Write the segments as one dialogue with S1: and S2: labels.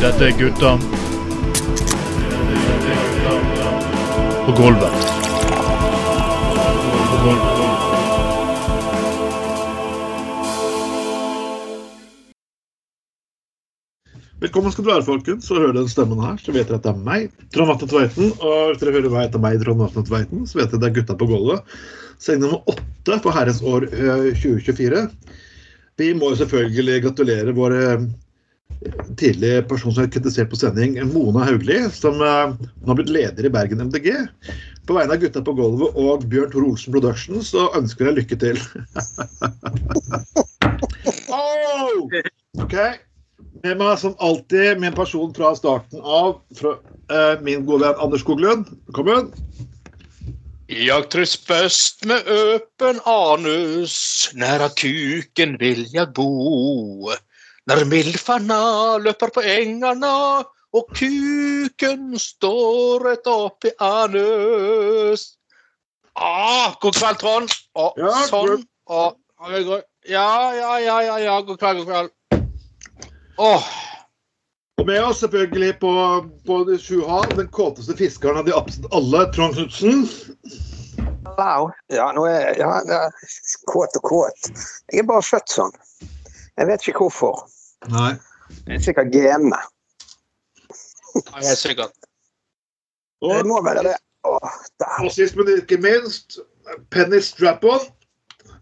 S1: Dette er gutta. På gulvet.
S2: Velkommen skal du være, folkens. Så hører du den stemmen her, så vet dere at det er meg, Trond Vatne Tveiten. Og hvis dere hører meg etter meg, Trond Vatne Tveiten, så vet dere at det er gutta på gulvet. Sending nummer åtte for herrens år eh, 2024. Vi må jo selvfølgelig gratulere vår tidlig tidligere person som er kritisert på sending, Mona Haugli, som eh, har blitt leder i Bergen MDG. På vegne av gutta på gulvet og Bjørn Tor Olsen Productions så ønsker jeg lykke til. oh! Ok. Med meg som alltid med en person fra starten av, fra, eh, min gode venn Anders Skoglund. Velkommen.
S3: Jag trivs bäst med öppen anus Nära kuken vill jag bo När milfarna löper på ängarna och kuken står rätt upp i anus ah, God kveld, Trond. Å,
S2: Ja,
S3: sånn.
S2: god-
S3: Å, ja, ja, ja, ja, ja. God kveld, god kveld. Åh,
S2: Og med oss selvfølgelig på, på de sju hav, den kåteste fiskeren av de absolutt alle, Trond Knutsen.
S4: Wow. Ja, nå er ja, det er kåt og kåt. Jeg er bare født sånn. Jeg vet ikke hvorfor.
S2: Nei.
S4: Det er sikkert genene.
S3: ja, helt sikkert.
S4: Det må være det. Åh,
S2: og sist, men ikke minst, Penny Strap-on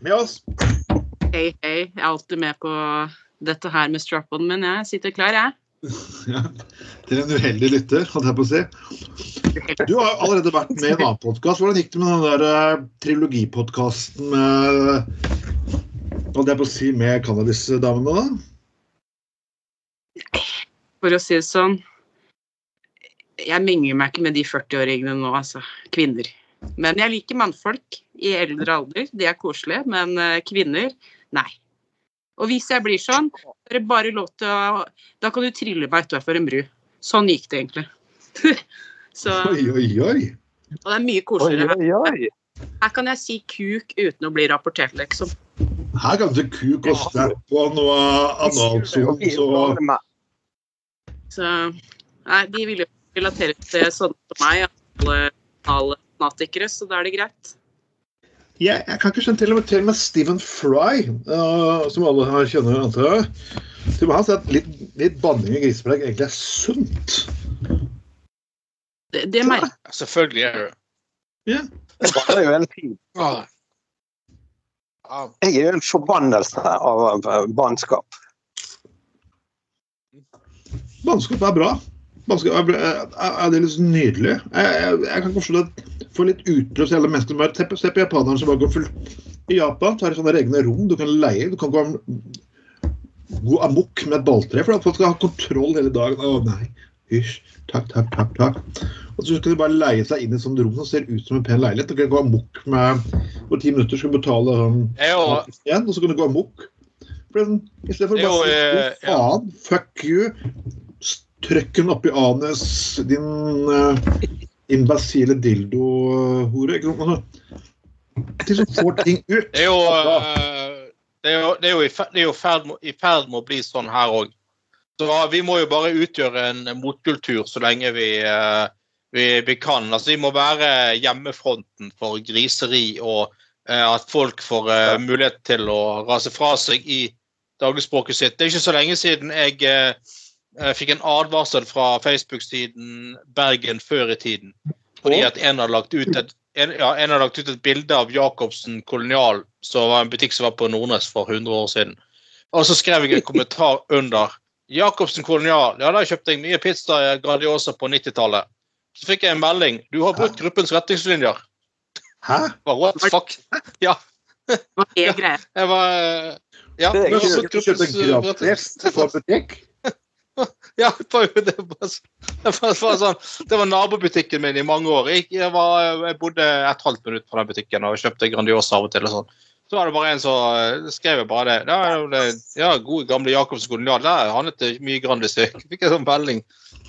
S2: med oss.
S5: Hei, hei. Jeg er alltid med på dette her med strap-on, men jeg sitter klar, jeg.
S2: Ja, til en uheldig lytter, holdt jeg på å si. Du har allerede vært med i en annen podkast. Hvordan gikk det med den der uh, trilogipodkasten med Holdt jeg på å si med Cannabis-damene, da?
S5: For å si det sånn Jeg menger meg ikke med de 40-åringene nå, altså. Kvinner. Men jeg liker mannfolk i eldre alder. De er koselige. Men eh, kvinner, nei. Og hvis jeg blir sånn, er det bare lov til å Da kan du trille meg utafor en bru. Sånn gikk det egentlig. Så,
S2: Oi, oi, oi.
S5: og det er mye
S4: Oi,
S5: koseligere.
S4: oi, oi.
S5: Her kan jeg si kuk uten å bli rapportert, liksom.
S2: Her kan du kuk og strap-on og noe og
S5: Så nei, de vil jo relatere til sånne som meg, alle, alle fanatikere, så da er det greit.
S2: Jeg, jeg kan ikke skjønne til og med, til og med Stephen Fry, uh, som alle her kjenner, antar jeg. Til og med han sier at litt, litt banning i griseplegg egentlig er sunt.
S5: Det, det merker
S3: Selvfølgelig er det
S2: yeah.
S4: Det jo en. Jeg er jo en forbannelse av bannskap.
S2: Bannskap er bra. Bannskap er, er, er, er det litt nydelig. Jeg, jeg, jeg kan forstå det får litt utløp til alle mennesker. Bare Se på, se på japanerne som bare går fullt I Japan så har de sånne egne rom du kan leie. Du kan gå, gå amok med et balltre for at folk skal ha kontroll hele dagen. Å nei, hysj. Takk, takk, takk. takk. Og så skal de bare leie seg inn i et sånt rom som ser ut som en pen leilighet. Du kan gå amok med For ti minutter skal du betale sånn igjen, og så kan du gå amok. Sånn, I stedet for bare å si
S3: eh,
S2: faen, fuck you, trykk den opp i anus, din uh, imbasile dildo-hore. sant? Altså, som får ting ut.
S3: Det eh, det er jo, det er jo det er jo ferd med- i ferd med å bli sånn her òg. Så vi må jo bare utgjøre en motkultur så lenge vi, eh, vi, vi kan. Altså, vi må være hjemmefronten for griseri og eh, at folk får uh, mulighet til å rase fra seg i dagligspråket sitt. Det er ikke så lenge siden jeg eh, eh, fikk en advarsel fra Facebook-siden Bergen før i tiden. Fordi at en hadde lagt ut et en, ja, en har lagt ut et bilde av Jacobsen kolonial, som var en butikk som var på Nordnes for 100 år siden. Og så skrev jeg en kommentar under. Jacobsen kolonial, ja, der kjøpte jeg mye pizza i Gradiosa på 90-tallet. Så fikk jeg en melding. Du har brutt gruppens retningslinjer.
S2: Hæ?
S3: Bare, what the fuck? Ja.
S5: Hva er greia?
S3: Jeg var eh, Ja,
S4: Det er
S3: du har brutt gruppens eh, retningslinjer. Ja, det var, sånn, det var nabobutikken min i mange år. Jeg, var, jeg bodde et halvt minutt fra den butikken og kjøpte Grandiosa av og til. og sånn. Så var det bare en som eh, skrev bare det. Ja, ja gode gamle Jacobsen kolonial. Der handlet det mye Grandis. Fikk en sånn melding.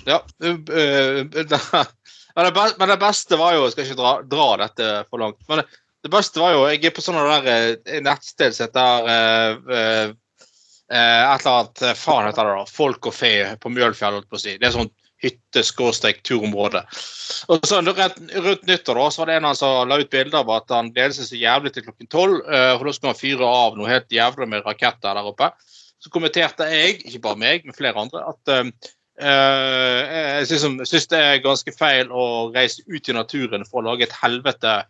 S3: Ja, øh, øh, men, det, beste var jo Jeg skal ikke dra, dra dette for langt. Men det, beste var jo Jeg er på sånne der eh, nettsted som heter et eller annet eh, Faen heter det da. Folk og fe på Mjølfjell, holdt på å si. Det er sånn hytte-turområde. Og så rett, Rundt nyttår da, så var det en han som la ut bilder av at han gledet seg så jævlig til klokken tolv. eh, for da skulle han fyre av noe helt jævlig med raketter der oppe. Så kommenterte jeg, ikke bare meg, men flere andre, at eh, eh, jeg syns det er ganske feil å reise ut i naturen for å lage et helvete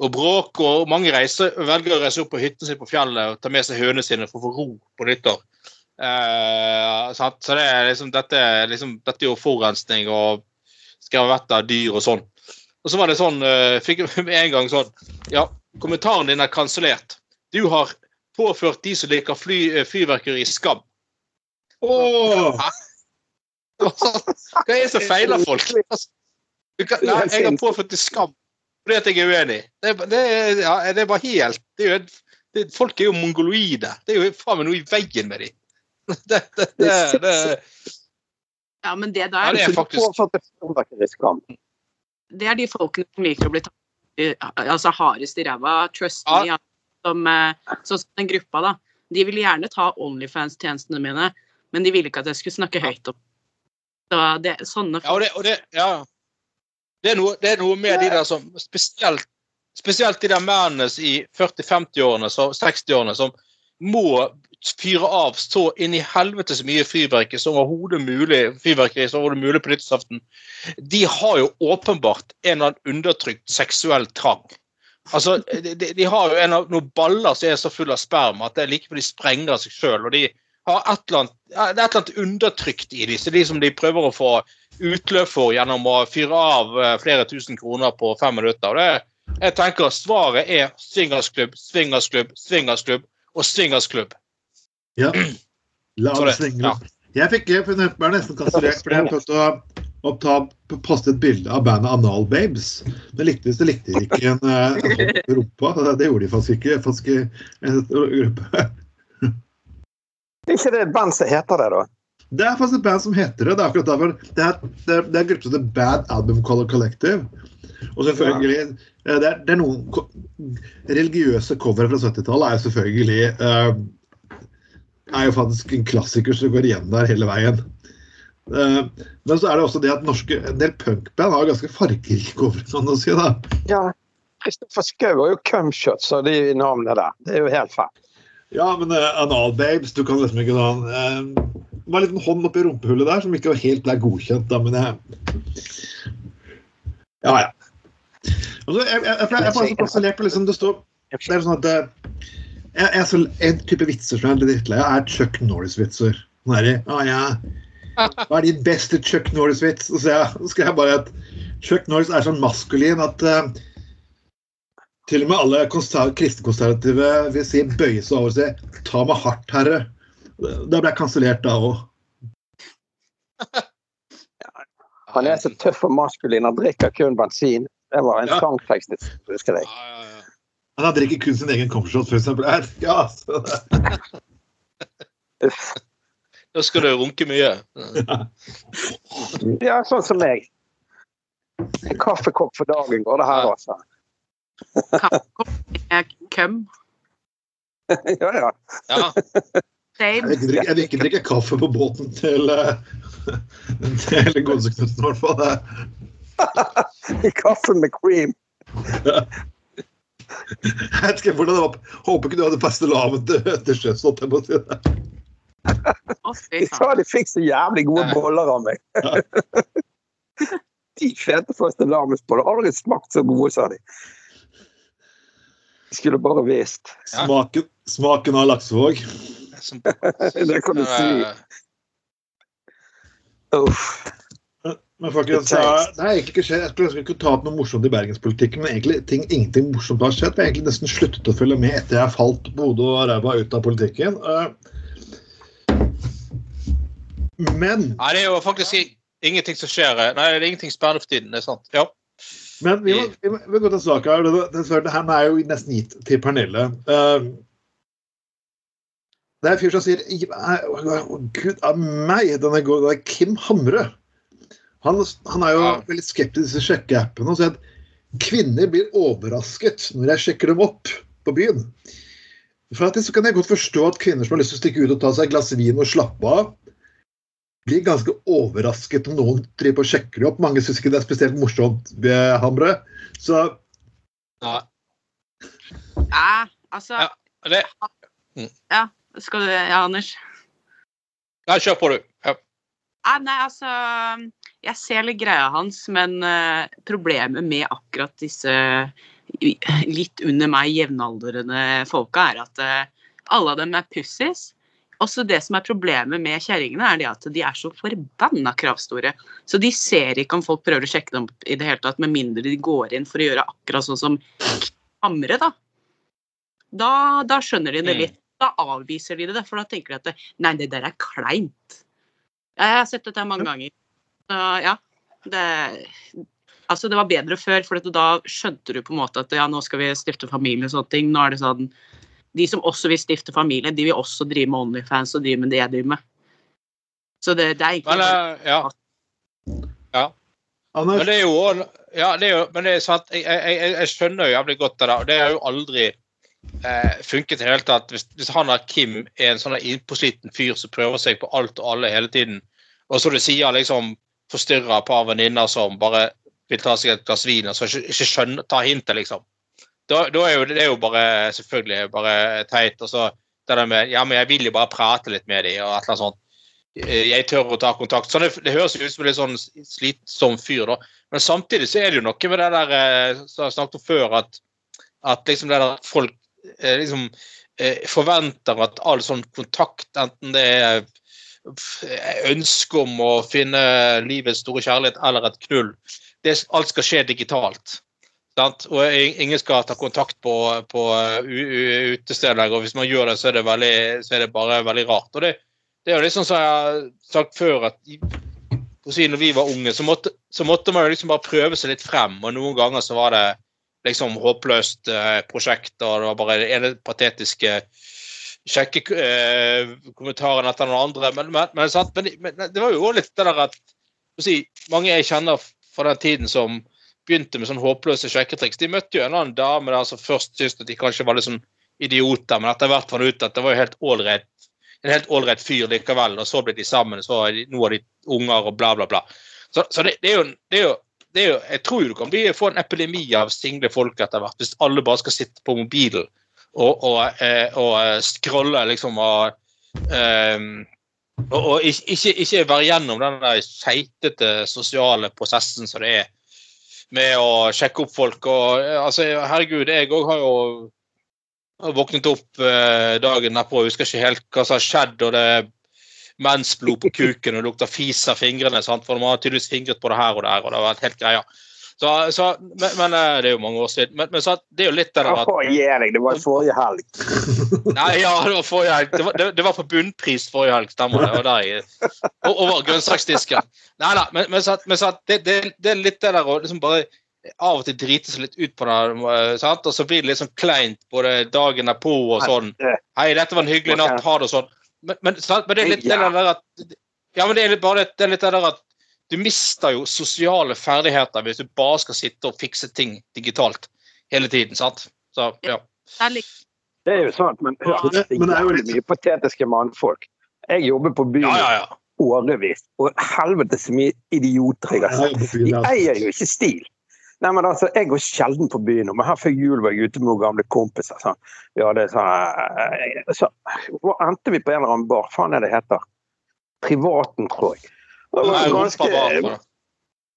S3: og bråk. Og mange reiser, velger å reise opp på hytten sin på fjellet og ta med seg hønene sine for å få ro på nyttår. Eh, så det er liksom, dette, liksom, dette er jo forurensning og av dyr og sånn. Og så var det sånn, eh, fikk jeg med en gang sånn Ja, kommentaren din er kansellert. Du har påført de som liker fly, eh, fyrverkeri, skam.
S2: Åh!
S3: Hva er det som feiler folk? Altså, nei, jeg har påført dem skam fordi at jeg er uenig. Det, det, ja, det er bare helt det er jo, det, Folk er jo mongoloide. Det er jo faen meg noe i veien med dem. Det, det, det, det,
S5: Ja, men det
S3: ja,
S5: der,
S3: det er faktisk
S5: det er de folkene som liker å bli tatt altså hardest i ræva. Trust me. ja. Som, eh, sånn som den gruppa, da. De ville gjerne ta Onlyfans-tjenestene mine, men de ville ikke at jeg skulle snakke høyt om Så det, sånne
S3: Ja, og det, og det, ja. Det, er noe, det er noe med de der som Spesielt, spesielt de der mennene i 40-50-årene, 60-årene, som må fyre av så inn i helvete så mye fyrverkeri som overhodet mulig, fyrverkeri som overhodet mulig på nyttårsaften. De har jo åpenbart en eller annen undertrykt seksuell trang. Altså, de, de- de har jo en av, noen baller som er så full av sperma at det er like før de sprenger seg sjøl. Og de har et eller annet, det et eller annet undertrykt i disse, de som de prøver å få utløp for gjennom å fyre av eh, flere tusen kroner på fem minutter. Det, jeg tenker Svaret er swingersklubb, swingersklubb, swingersklubb og swingersklubb.
S2: Ja. La
S3: oss
S2: det
S3: det-
S2: svinge.
S3: ja.
S2: Jeg fikk jeg ble nesten kansellert fordi jeg prøvde å oppta, poste et bilde av bandet Anal Babes. Det likte, så likte de ikke en en hånd rumpa. Det, det gjorde de faktisk ikke. Faktisk en gruppe.
S4: Er ikke det et band som heter det, da?
S2: Det er faktisk et band som heter det. Det er akkurat derfor. Det er, det er, det er en gruppe som heter Bad Album Color Collective. Og selvfølgelig ja. det, er, det er noen religiøse covere fra 70-tallet er jo selvfølgelig uh, er jo faktisk en klassiker som går igjen der hele veien. Uh, men så er det også det at norske, en del punkband har ganske fargerike covere, kan du si. da.
S4: Ja. Kristoffer Schou har jo Cumshots og de navnene der. Det er jo helt feil.
S2: Ja, men uh, Anal Babes, du kan liksom ikke sånn uh, Det var en liten hånd oppi rumpehullet der som ikke helt ble godkjent, da, men jeg Ja, ja. Altså, jeg, jeg, jeg, jeg, er fascinert på liksom, det står Det er sånn at eh, jeg, jeg er så, En type vitser som jeg er litt drittlei av, er Chuck Norris-vitser. Sånn her, ah, ja. Hva er din beste Chuck Norris-vits? Så, jeg- så skal jeg bare at Chuck Norris er sånn maskulin at eh, til og med alle kristenkonservative vil si bøye seg over og si 'ta meg hardt, herre'. Da ble jeg kansellert da òg.
S4: Han er så tøff og maskulin. Han drikker kun bensin. Det var en
S2: Ja.
S4: sangtekst, husker jeg.
S3: Ja, ja, ja.
S2: Han drikker kun sin egen comfortshot, for eksempel. Ja, så,
S4: det.
S3: Da skal du runke mye.
S4: Ja, sånn som meg. En kaffekopp for dagen går det her,
S3: Ja.
S4: altså.
S5: Køm.
S4: Ja, ja.
S3: Ja.
S2: jeg, vil drikke, jeg vil ikke drikke kaffe på båten til, eh, til Godseknutsen, i hvert fall. Det-
S4: Kaffe med cream.
S2: Jeg vet ikke hvordan det var. Håper ikke du hadde fastelavn til, til sjøs. jeg
S4: sa de fikk så jævlig gode boller av meg. De fete fastelavnsboller har aldri smakt så gode, sa de. Skulle bare visst.
S3: Ja.
S2: Smaken, smaken av laksevåg.
S4: Det kan du si. Uff.
S2: Men folkens, det har det er egentlig ikke skjedd. Jeg skulle ønske ta opp noe morsomt i bergenspolitikken, men egentlig ting, ingenting morsomt har skjedd. Jeg har egentlig nesten sluttet å følge med etter jeg falt på hodet og ræva ut av politikken. Eh, Men,
S3: Nei, det er jo faktisk ingenting som skjer. eh, Nei, det er ingenting spennende for tiden. Det er sant. Ja.
S2: Men vi må, vi må, vi må gå til saka. det, her er jo nesten gitt til Pernille. Uh, det er en fyr som sier Gud av meg, Denne er. Det er Kim Hamre. Han, han er jo
S3: Ja.
S2: veldig skeptisk til sjekkeappene. og sier at kvinner blir overrasket når jeg sjekker dem opp på byen. For at det, så kan jeg godt forstå at kvinner som har lyst til å stikke ut og ta seg et glass vin og slappe av, blir ganske overrasket om noen driver og sjekker det opp. Mange syns ikke det er spesielt morsomt, ved Hamre. Så
S3: Ja,
S5: Ja, altså
S3: Ja. det,
S5: Skal du Ja, Anders?
S3: Nei, kjør på, du. Ja.
S5: Ja, nei, altså Jeg ser litt greia hans, men eh, problemet med akkurat disse litt under meg jevnaldrende folka, er at eh, alle av dem er pussies. Også det som er problemet med kjerringene, er det at de er så forbanna kravstore. Så de ser ikke om folk prøver å sjekke dem i det hele tatt, med mindre de går inn for å gjøre akkurat sånn som Hamre, da. Da, da skjønner de det
S3: Mm.
S5: litt. Da avviser de det, for da tenker de at det, nei, det der er kleint. Jeg har sett dette mange ganger. Så ja, det Altså, det var bedre før, for da skjønte du på en måte at ja, nå skal vi stifte familie og sånne ting. Nå er det sånn De som også vil stifte familie, de vil også drive med Onlyfans og drive med det jeg driver med. Så det, det er egentlig
S3: Men, eh, ja. Men det er jo ja, det er jo, men det er sant, jeg, jeg, jeg, skjønner jo jævlig godt det der. og Det har jo aldri eh, funket i det hele tatt. Hvis, hvis han der Kim er en sånn innpåsliten fyr som prøver seg på alt og alle hele tiden, og så du sier liksom forstyrrer et par venninner som bare vil ta seg et glass vin og så ikke, ikke skjønner, ta hintet, liksom. Da, da er jo det er jo bare selvfølgelig bare teit. Og så det der med Ja, men jeg vil jo bare prate litt med dem, og et eller annet sånt. Eh, Jeg tør å ta kontakt. Sånn, det, det høres ut som en sånn slitsom fyr, da. Men samtidig så er det jo noe med det der eh, som jeg snakket om før, at, at liksom det der folk eh, liksom forventer at all sånn kontakt, enten det er ønske om å finne livets store kjærlighet eller et knull, det, alt skal skje digitalt. Sant? Og ingen skal ta kontakt på, på u- utesteder, og hvis man gjør det, så er det, veldig, så er det bare veldig rart. Og det, det er jo liksom som jeg har sagt før, at når vi var unge, så måtte, så måtte man liksom bare prøve seg litt frem. Og noen ganger så var det liksom håpløst eh, prosjekt, og det var bare det ene patetiske kjekke eh, kommentaren etter den andre. Men, men, men, men, det var jo litt det der at si, mange jeg kjenner fra den tiden som begynte med sånn håpløse sjekketriks, de møtte jo en annen dame der som først syntes at de kanskje var litt sånn idioter, men etter hvert fant ut at det var jo helt ålreit en helt ålreit fyr likevel, og så ble de sammen, så er de, nå har de unger og bla, bla, bla. Så, så det, det, er jo, det, er jo, det er jo Jeg tror du kan bli, få en epidemi av single folk etter hvert, hvis alle bare skal sitte på mobilen og, og, eh, og eh, scrolle, liksom, og eh, og, og ikke, ikke være gjennom den der keitete sosiale prosessen som det er med å sjekke opp folk. og eh, altså, Herregud, jeg òg har jo våknet opp eh, dagen derpå, jeg husker ikke helt hva som har skjedd. og det er mensblod på kuken og det lukter fis av fingrene. Sant? For de har tydeligvis fingret på det her og der, og det har vært helt greia. Så, så, men, men eh, Det er jo mange år siden. Men, men så, det er jo litt der at
S4: gi deg, det var forrige helg.
S3: Nei, ja, det var forrige helg. Det var, det, det var på bunnpris forrige helg, stemmer det. Og der over grønnsaksdisken. Nei da, men, men, så, men så, det, det, det er litt det der å liksom bare av og til drite seg litt ut på det, eh, sant? og så blir det litt sånn kleint både dagen derpå og sånn. Hei, dette var en hyggelig natt, ha det og sånn. Men, men, men det er litt det der at Ja, men det er litt, bare det, det er litt det der at du mister jo sosiale ferdigheter hvis du bare skal sitte og fikse ting digitalt hele tiden, sant? Så, ja.
S5: Det er
S4: jo sant, men hør,
S2: det-
S4: det
S2: men det er jo litt-
S4: mye patetiske mannfolk. Jeg jobber på byen
S3: Ja, ja, ja.
S4: årevis, og helvete så mye idioter jeg har sett. De eier jo ikke stil. Nei, men altså, Jeg går sjelden på byen, men her før jul var jeg ute med noen gamle kompiser. Sånn. Vi hadde sånn, så, endte vi på en eller annen bar? Faen er det heter? Privaten, tror jeg. Det var ganske-
S3: det.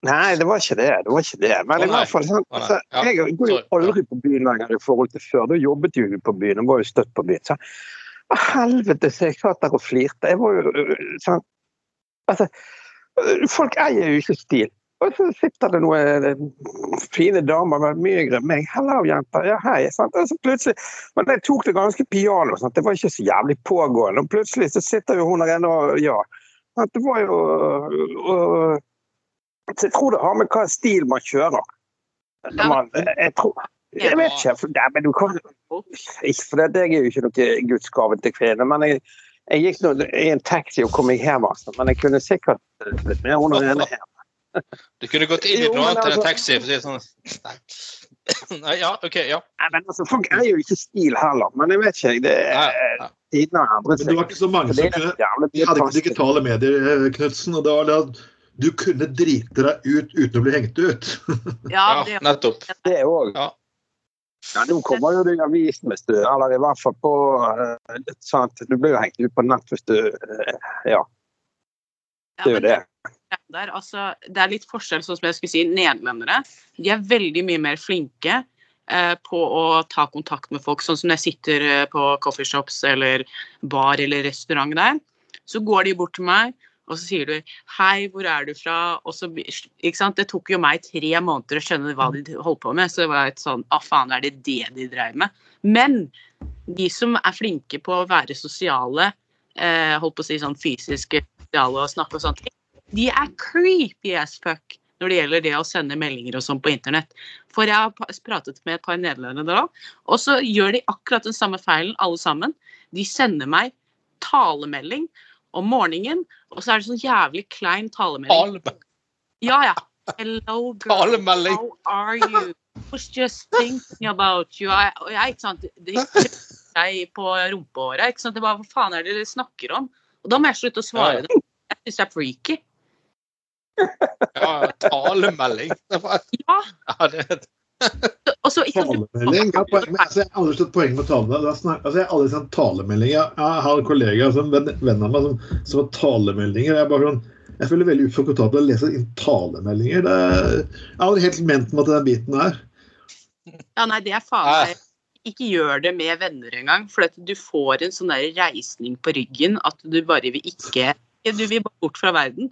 S4: Nei, det var ikke det. det, var ikke det. Men i hvert fall altså, Jeg går jo aldri på byen lenger i forhold til før. Da jobbet jo på byen og var jo støtt på byen. Så, hva helvete, så jeg satt der og flirte. Jeg var jo øh, sånn Altså, folk eier jo ikke stil. Og så sitter det noen øh, fine damer med mye yngre enn meg. 'Hallo, jenter.' Ja, hei. Sant? Og så plutselig, Men jeg tok det ganske piano. Sant? Det var ikke så jævlig pågående. Og plutselig så sitter jo hun der inne og Ja. Det var jo øh, Jeg tror det har med hva stil man kjører. Man, jeg tror Jeg vet ikke. Nei, men du kan, ikke, for det, jeg er jo ikke noe gudsgave til kvinner. Men jeg, jeg gikk nå i en taxi og kom meg hjem, altså. Men jeg kunne sikkert blitt med under ene her.
S3: Du kunne gått inn i noe annet enn en taxi. For å si sånn. Nei. Ja, OK, ja.
S4: Nei, men altså, Folk er jo ikke stil heller, men jeg vet ikke. Det er tidene har endret
S2: Men det var ikke så mange som kunne Vi hadde ikke digitale medier, eh, Knutsen. Og det var det at du kunne drite deg ut uten å bli hengt ut.
S5: Ja,
S3: Ja,
S5: det,
S3: nettopp.
S4: Det òg.
S3: Ja.
S4: Ja, nå kommer jo det i avisen hvis du Eller i hvert fall på eh, sant? Du blir jo hengt ut på nett hvis du eh, Ja,
S5: ja,
S4: det er jo det.
S5: Der, altså, det er litt forskjell, sånn som jeg skulle si, nederlendere. De er veldig mye mer flinke eh, på å ta kontakt med folk. Sånn som når jeg sitter eh, på coffeeshops eller bar eller restaurant der, så går de bort til meg, og så sier du 'hei, hvor er du fra?' Og så, ikke sant? Det tok jo meg tre måneder å skjønne hva de holdt på med, så det var et sånn 'å faen, er det det de dreiv med?' Men de som er flinke på å være sosiale, eh, holdt på å si sånn fysiske sosiale og snakke og sånt, de er creepy as fuck når det gjelder det å sende meldinger og sånn på internett. For jeg har pratet med et par nederlendere da, og så gjør de akkurat den samme feilen alle sammen. De sender meg talemelding om morgenen, og så er det sånn jævlig klein talemelding.
S3: Tale-
S5: Ja, ja. Hello, girl. How are you? Was just thinking about you. Og jeg, ikke sant, det jeg på rumpehåret. Ikke sant? Det var, Hva faen er det dere snakker om? Og da må jeg slutte å svare dem. Jeg syns det er freaky.
S3: Ja, talemelding.
S5: Ja,
S3: ja, det,
S5: ikke
S2: Talemelding? Ja, men, altså, jeg har aldri skjønt poeng med tale. Altså, jeg har aldri sett talemelding. Jeg, jeg har en kollega som venn, venn av meg som, som har talemeldinger. Jeg, bare sånn, jeg føler veldig ukomfortabel å lese inn talemeldinger. Det, er- jeg har aldri helt ment meg til den biten her.
S5: Ja, nei, det er faen meg Ikke gjør det med venner engang. For at du får en sånn der reisning på ryggen at du bare vil ikke Du vil bare bort fra verden.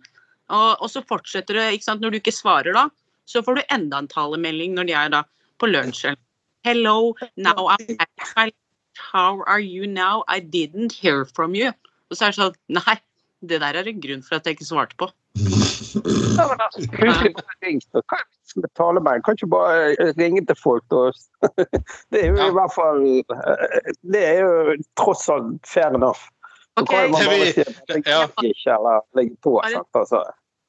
S5: Og, og så fortsetter det, ikke sant. Når du ikke svarer da, så får du enda en talemelding når de er da på lunsj. Hello, now I'm back. How are you now? I didn't hear from you. Og så er det sånn Nei, det der er en grunn for at jeg ikke svarte på.
S4: Ja, men altså, med talemelding? Kan ikke bare eh, ringe til folk og Det er jo
S3: Ja.
S4: i hvert fall eh, Det er jo tross alt fair enough. Okay.
S5: Ok,
S4: kan man bare si at jeg
S3: ja.
S4: ikke eller legge på. Sant? Altså.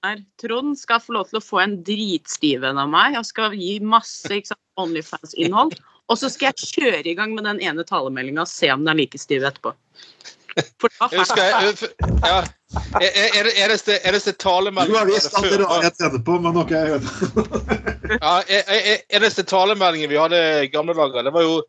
S5: Her. Trond skal få lov til å få en dritstiv en av meg. Jeg skal gi masse Onlyfans-innhold. Og så skal jeg kjøre i gang med den ene talemeldinga og se om den er like stiv etterpå. For da
S3: jeg husker jeg, ja. Er, er, det- eneste, eneste
S2: Du
S3: talemelding
S2: har visst alt det rare jeg men ok.
S3: Ja, eneste talemeldingen vi hadde i gamle dager, det var jo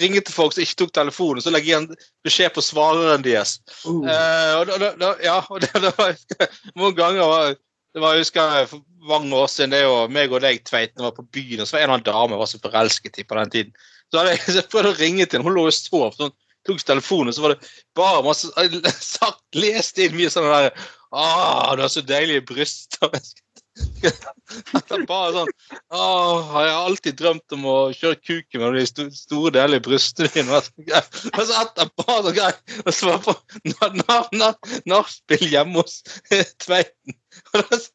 S3: ringe til folk som ikke tok telefonen, så legger jeg igjen beskjed på svareren deres.
S2: Uh.
S3: Uh, og da, da, ja, og det, det var mange ganger var, Det var, jeg husker for mange år siden det er jo meg og deg, Tveiten, var på byen, og så var en eller annen dame jeg var så forelsket i på den tiden. Så hadde jeg så prøvde å ringe til henne, hun lå og sov. Så hun tok telefonen, og så var det bare masse sagt, lest inn mye sånn der Å, du har så deilige bryster. Bare sånn Åh, jeg har alltid drømt om å kjøre kuken med de store store i brystene. Og så etterpå så grei, og så var jeg på na- na- na- nachspiel hjemme hos Tveiten.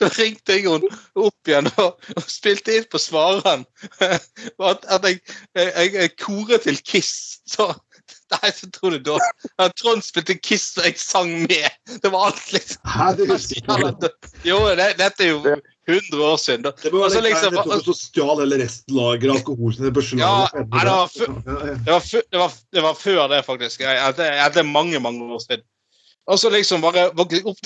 S3: Da, ringte jeg henne opp igjen og, og spilte inn på svareren at jeg, jeg, jeg koret til Kiss. Så Nei, så tror du da at Trond spilte Kiss, og jeg sang med. Det var alt, liksom.
S2: Hæ, det husker jeg ikke.
S3: Jo, det, dette er jo 100 år siden. Da.
S2: Det var
S3: Og så liksom-
S2: som stjal hele restlageret av alkohol sin på
S3: Ja, det var. Det var, det, var, det var før det, faktisk. Jeg, jeg, det, det er mange, mange år siden. Og så liksom bare våknet opp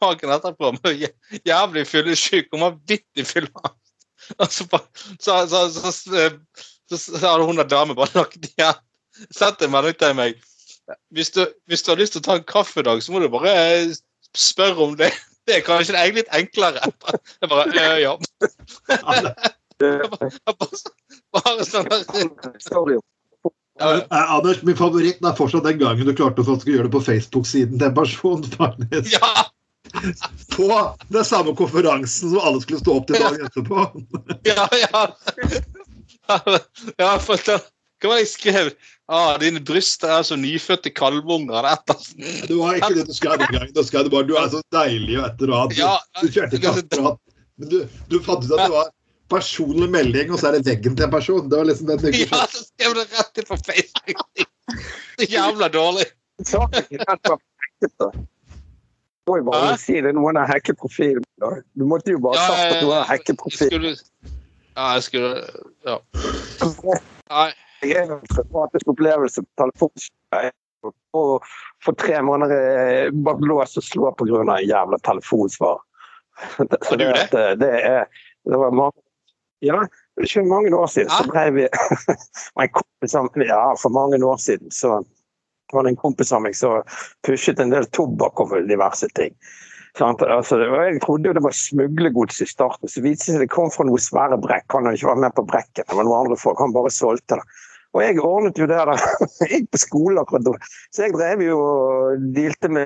S3: dagen etterpå med jævlig fyllesyk og vanvittig så, så, så, så, så, så hadde hun der dame bare lagt igjen. Sett en melding til meg. Hvis du, hvis du har lyst til å ta en kaffe i dag, så må du bare eh, spørre om det. Det er kanskje egentlig litt enklere. Jeg bare øh, ja. Bare, bare sånn der.
S4: Sorry.
S3: Ja,
S2: Eh, Anders, min favoritt er fortsatt den gangen du klarte å gjøre det på Facebook-siden til en person. faktisk.
S3: ja.
S2: På den samme konferansen som alle skulle stå opp til dagen etterpå.
S3: Ja, ja. ja for da, hva var det jeg skrev? Ah, dine bryster er som nyfødte kalvunger.
S2: Det var ikke det du skrev engang. Du skrev bare 'du er så deilig' og et eller annet.
S3: Ja,
S2: Du kjørte ikke akkurat. Men du, du fant ut at det var personlig melding, og så er det veggen til en person. Det var liksom den
S3: ja, så skrev det rett inn på Facebook. Så jævla dårlig.
S4: Saken er at det da. må jo bare
S3: Hæ?
S4: si det. Noen har hacket profilen. Du måtte jo bare
S3: Ja,
S4: sagt at noen har hacket profilen.
S3: Ja, jeg skulle Ja. Nei.
S4: Jeg er en traumatisk opplevelse på telefon. Og for tre måneder bak lås og slå av en jævla telefonsvar. Så
S3: det, du det?
S4: eh, det er det var mange, Ja, det ikke mange år siden så drev vi en kompis Ja, for mange år siden så var det en kompis av meg som pushet en del tobakk og diverse ting. Altså, jeg trodde jo det var smuglegods i starten, så viste det seg det kom fra noe svære brekk. Han hadde ikke vært med på brekket, det var noen andre folk. Han bare solgte det. Og jeg ordnet jo det der. Jeg gikk på skole akkurat da. Så jeg drev jo og dealte med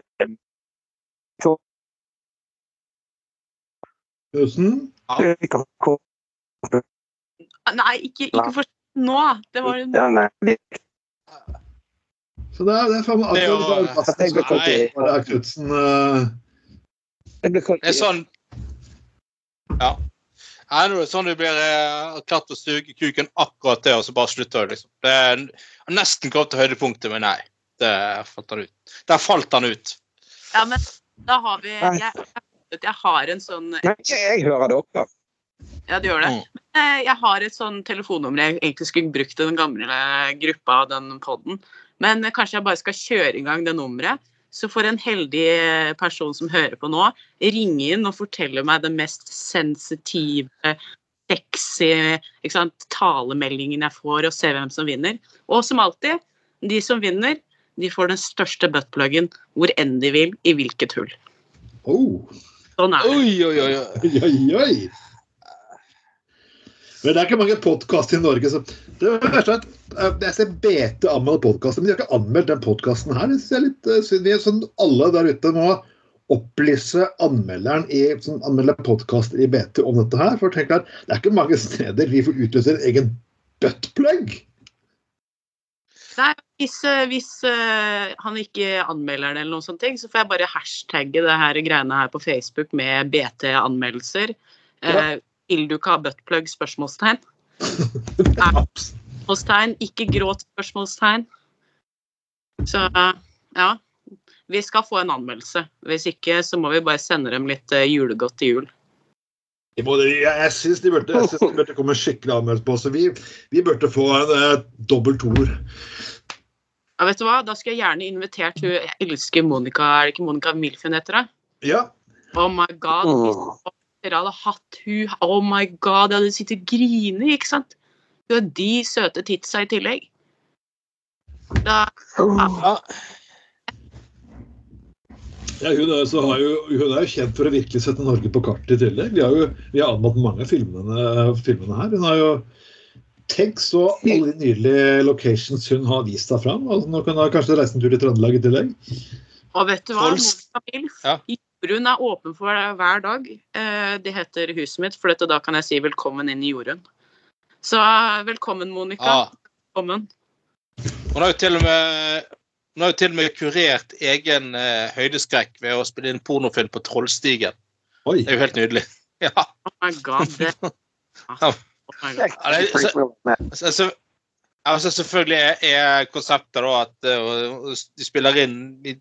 S2: Tusen.
S5: Nei, ikke, ikke for nå. Det var
S4: Ja, nei,
S2: Så det er, det er faen meg akkurat er Knudsen eh,
S4: jeg ble kalt
S3: Det er sånn Ja. Nei, nå er det sånn du blir eh, klart å suge kuken akkurat det, og så bare slutter det, liksom. Det er nesten kommet til høydepunktet, men nei. Der falt han ut. Der falt han ut.
S5: Ja, men da har vi Jeg, jeg, har en sånn
S4: Nei, jeg hører det også.
S5: Ja, det gjør det.
S3: Mm.
S5: Eh, Jeg har et sånn telefonnummer jeg egentlig skulle brukt i den gamle gruppa av den podden. Men eh, kanskje jeg bare skal kjøre i gang det nummeret. Så får en heldig eh, person som hører på nå, ringe inn og fortelle meg den mest sensitive, sexy ikke sant, talemeldingen jeg får, og se hvem som vinner. Og som alltid, de som vinner, de får den største buttpluggen hvor enn de vil, i hvilket hull.
S2: Oh.
S5: Sånn er det.
S3: Oi. oi. Oi, oi,
S2: oi. Men det er ikke mange podkaster i Norge som det er verste er at eh, Jeg ser BT anmelde podkaster, men de har ikke anmeldt den podkasten her. Det er litt eh, synd. Vi er sånn alle der ute må opplyse anmelderen i, som anmelder podkaster i BT om dette her. For tenk at det er ikke mange steder vi får utløse en egen buttplug.
S5: Nei, hvis, eh, hvis han ikke anmelder det, eller noen sånne ting, så får jeg bare hashtagge det her greiene her på Facebook med BT-anmeldelser. Eh, vil du ikke ha buttplug? Spørsmålstegn. Spørsmålstegn, ikke gråt? Spørsmålstegn. Så ja. Vi skal få en anmeldelse. Hvis ikke, så må vi bare sende dem litt eh, julegodt til jul.
S2: Jeg, jeg syns de burde, jeg synes de burde komme skikkelig anmeldelse på. Så vi, vi burde få en eh, dobbel toer.
S5: Ja, vet du hva? Da skulle jeg gjerne invitert hun Jeg elsker Monica. Er det ikke Monica Milf hun heter? det?
S2: Ja.
S5: Oh my god. Dere hadde hatt hun Oh my god, jeg hadde sittet og grinet, ikke sant? Hun har de søte titsa i tillegg. Da,
S3: Ja.
S2: Ja, hun, er, så har jo, hun er jo kjent for å virkelig sette Norge på kartet i tillegg. Vi har jo vi har anmeldt mange av filmene, filmene her. Hun har jo Tenk så alle de nydelige locations hun har vist seg fram. Altså, nå kan hun kanskje reise en tur til Trøndelag i tillegg.
S5: og vet du hva? Milf,
S3: Ja.
S5: Jorunn er åpen for hver dag. Eh, Det heter huset mitt, for dette, da kan jeg si velkommen inn i Jorunn. Så eh, velkommen, Monica.
S3: Ja.
S5: Velkommen.
S3: Hun har jo til og med hun har jo til og med kurert egen eh, høydeskrekk ved å spille inn pornofilm på Trollstigen.
S2: Oi.
S3: Det er jo helt nydelig. Ja.
S5: Oh my god. Det.
S3: Ja.
S5: Oh my god.
S3: Ja, det så- så- altså, selvfølgelig er, konseptet da at eh, de spiller inn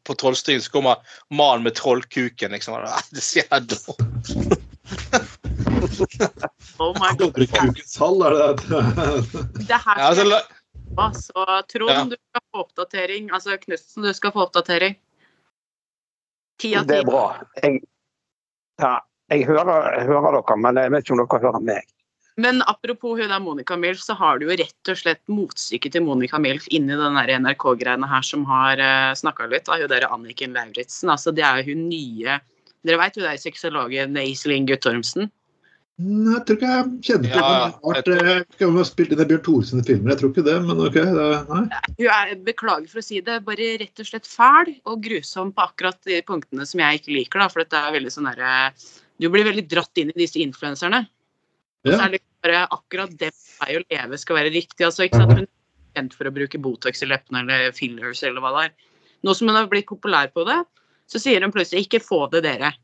S3: på Trollstien, så kommer mannen med trollkuken. liksom. Det ser dumt
S5: Oh my god.
S2: Dobrekukens hall, er det det?
S5: Det her
S3: ja, altså, la-
S5: Så Trond,
S3: Ja.
S5: du skal få oppdatering. Altså Knutsen, du skal få oppdatering. Ti av
S4: Det er bra. Jeg, ja, jeg, hører, hører dere, men jeg vet ikke om dere hører meg.
S5: Men apropos hun der Monica Milf, så har du jo rett og slett motstykket til Monica Milf inni den NRK-greiene her som har uh, snakka litt av hun der Anniken Lauritzen. Altså, det er jo hun nye Dere veit hun der sexologen Iselin Guttormsen?
S2: Nei, jeg tror ikke jeg kjenner til
S3: Ja,
S2: eh, ikke om hun har spilt inn i Bjørn Thorsen filmer. Jeg tror ikke det, men OK. Det, nei.
S5: Hun er, beklager for å si det, bare rett og slett fæl og grusom på akkurat de punktene som jeg ikke liker. da, For dette er veldig sånn derre Du blir veldig dratt inn i disse influenserne. Og så er det bare akkurat det vei å leve skal være riktig. altså ikke sant, Hun er kjent for å bruke Botox i leppene eller fillers eller hva det er. Nå som hun har blitt populær på det, så sier hun plutselig 'ikke få det, dere'.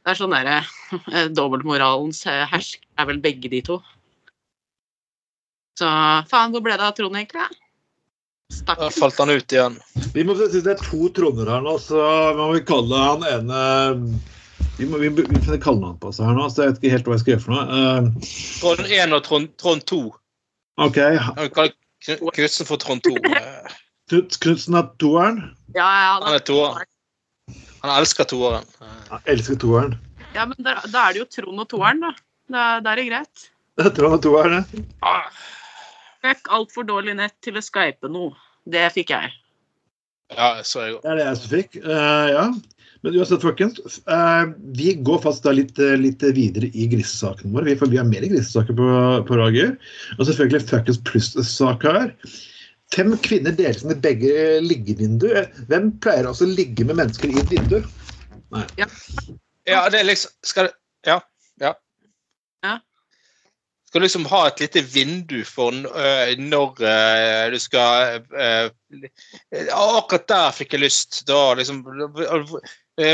S5: Det er sånn derre eh, Dobbeltmoralens hersk hersker er vel begge de to. Så faen, hvor ble det av Trond, egentlig?
S3: Da falt han ut igjen.
S2: Vi må si det er to Tronder her nå, så må vi kalle han ene Vi må vi, vi finner kallenavn på oss her nå, så jeg vet ikke helt hva jeg skal gjøre for noe. Uh,
S3: Trond 1 og Trond, Trond 2.
S2: OK.
S3: Knutsen for Trond 2. Eh,
S2: Knutsen er toeren.
S5: Ja, ja,
S3: Han er toeren. Han elsker toeren.
S2: Han elsker toeren.
S5: Ja, men da, da er det jo Trond og toeren, da. Da, da er det greit.
S2: Det er Trond og toeren. ja.
S3: Ah,
S5: Fikk altfor dårlig nett til å skype noe. Det fikk jeg.
S3: Ja, så jeg.
S2: Det er det jeg som fikk. Uh, ja. Men uansett, folkens. eh, vi går fast da litt, eh, litt videre i grisesakene våre. Vi, for vi har mer grisesaker på, på Rager. Og selvfølgelig Fuckings pluss-sak her. Fem kvinner deles inn i begge liggevinduer. Hvem pleier altså å ligge med mennesker i et vindu?
S3: Ja, det er liksom Skal det Ja. Ja.
S5: Ja.
S3: Skal du liksom ha et lite vindu for uh, når uh, du skal uh, Akkurat der fikk jeg lyst. Da liksom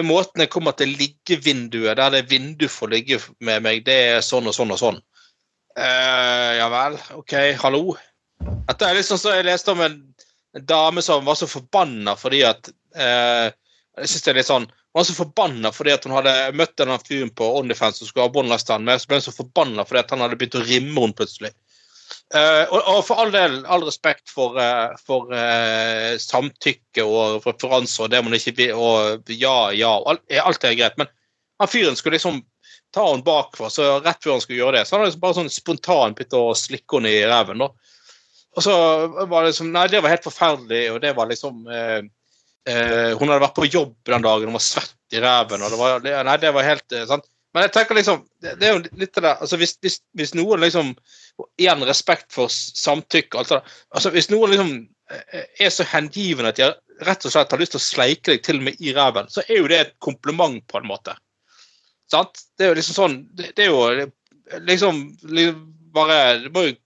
S3: Måten jeg kommer til liggevinduet, der det vindu for å ligge med meg, det er sånn og sånn og sånn. Uh, ja vel. OK, hallo. Dette er liksom så jeg leste om en, dame som var så forbanna fordi at uh, Jeg synes det er litt sånn hun var så forbanna fordi at hun hadde møtt denne fyren på OnlyFans og skulle han med. Så ble hun så forbanna fordi at han hadde begynt å rimme henne plutselig. Eh, og, og for all del, all respekt for, uh, for uh, samtykke og referanser og det man ikke vil, og ja, ja, alt, alt er greit. Men han fyren skulle liksom ta henne bakfra, så rett før han skulle gjøre det, så hadde han liksom bare sånn spontant begynt å slikke henne i ræven. Og så var det liksom Nei, det var helt forferdelig, og det var liksom Hun hadde vært på jobb den dagen, hun var svett i ræven, og det var Nei, det var helt sant. Men jeg tenker liksom Det, det er jo litt av det altså hvis, hvis, hvis noen liksom Igjen respekt for samtykke alt det. Altså, hvis noen liksom eh, er så hengivne at de rett og slett har lyst til å sleike deg til og med i ræven, så er jo det et kompliment, på en måte. Sant? Det er jo liksom sånn Det, det er jo liksom li- bare Du må jo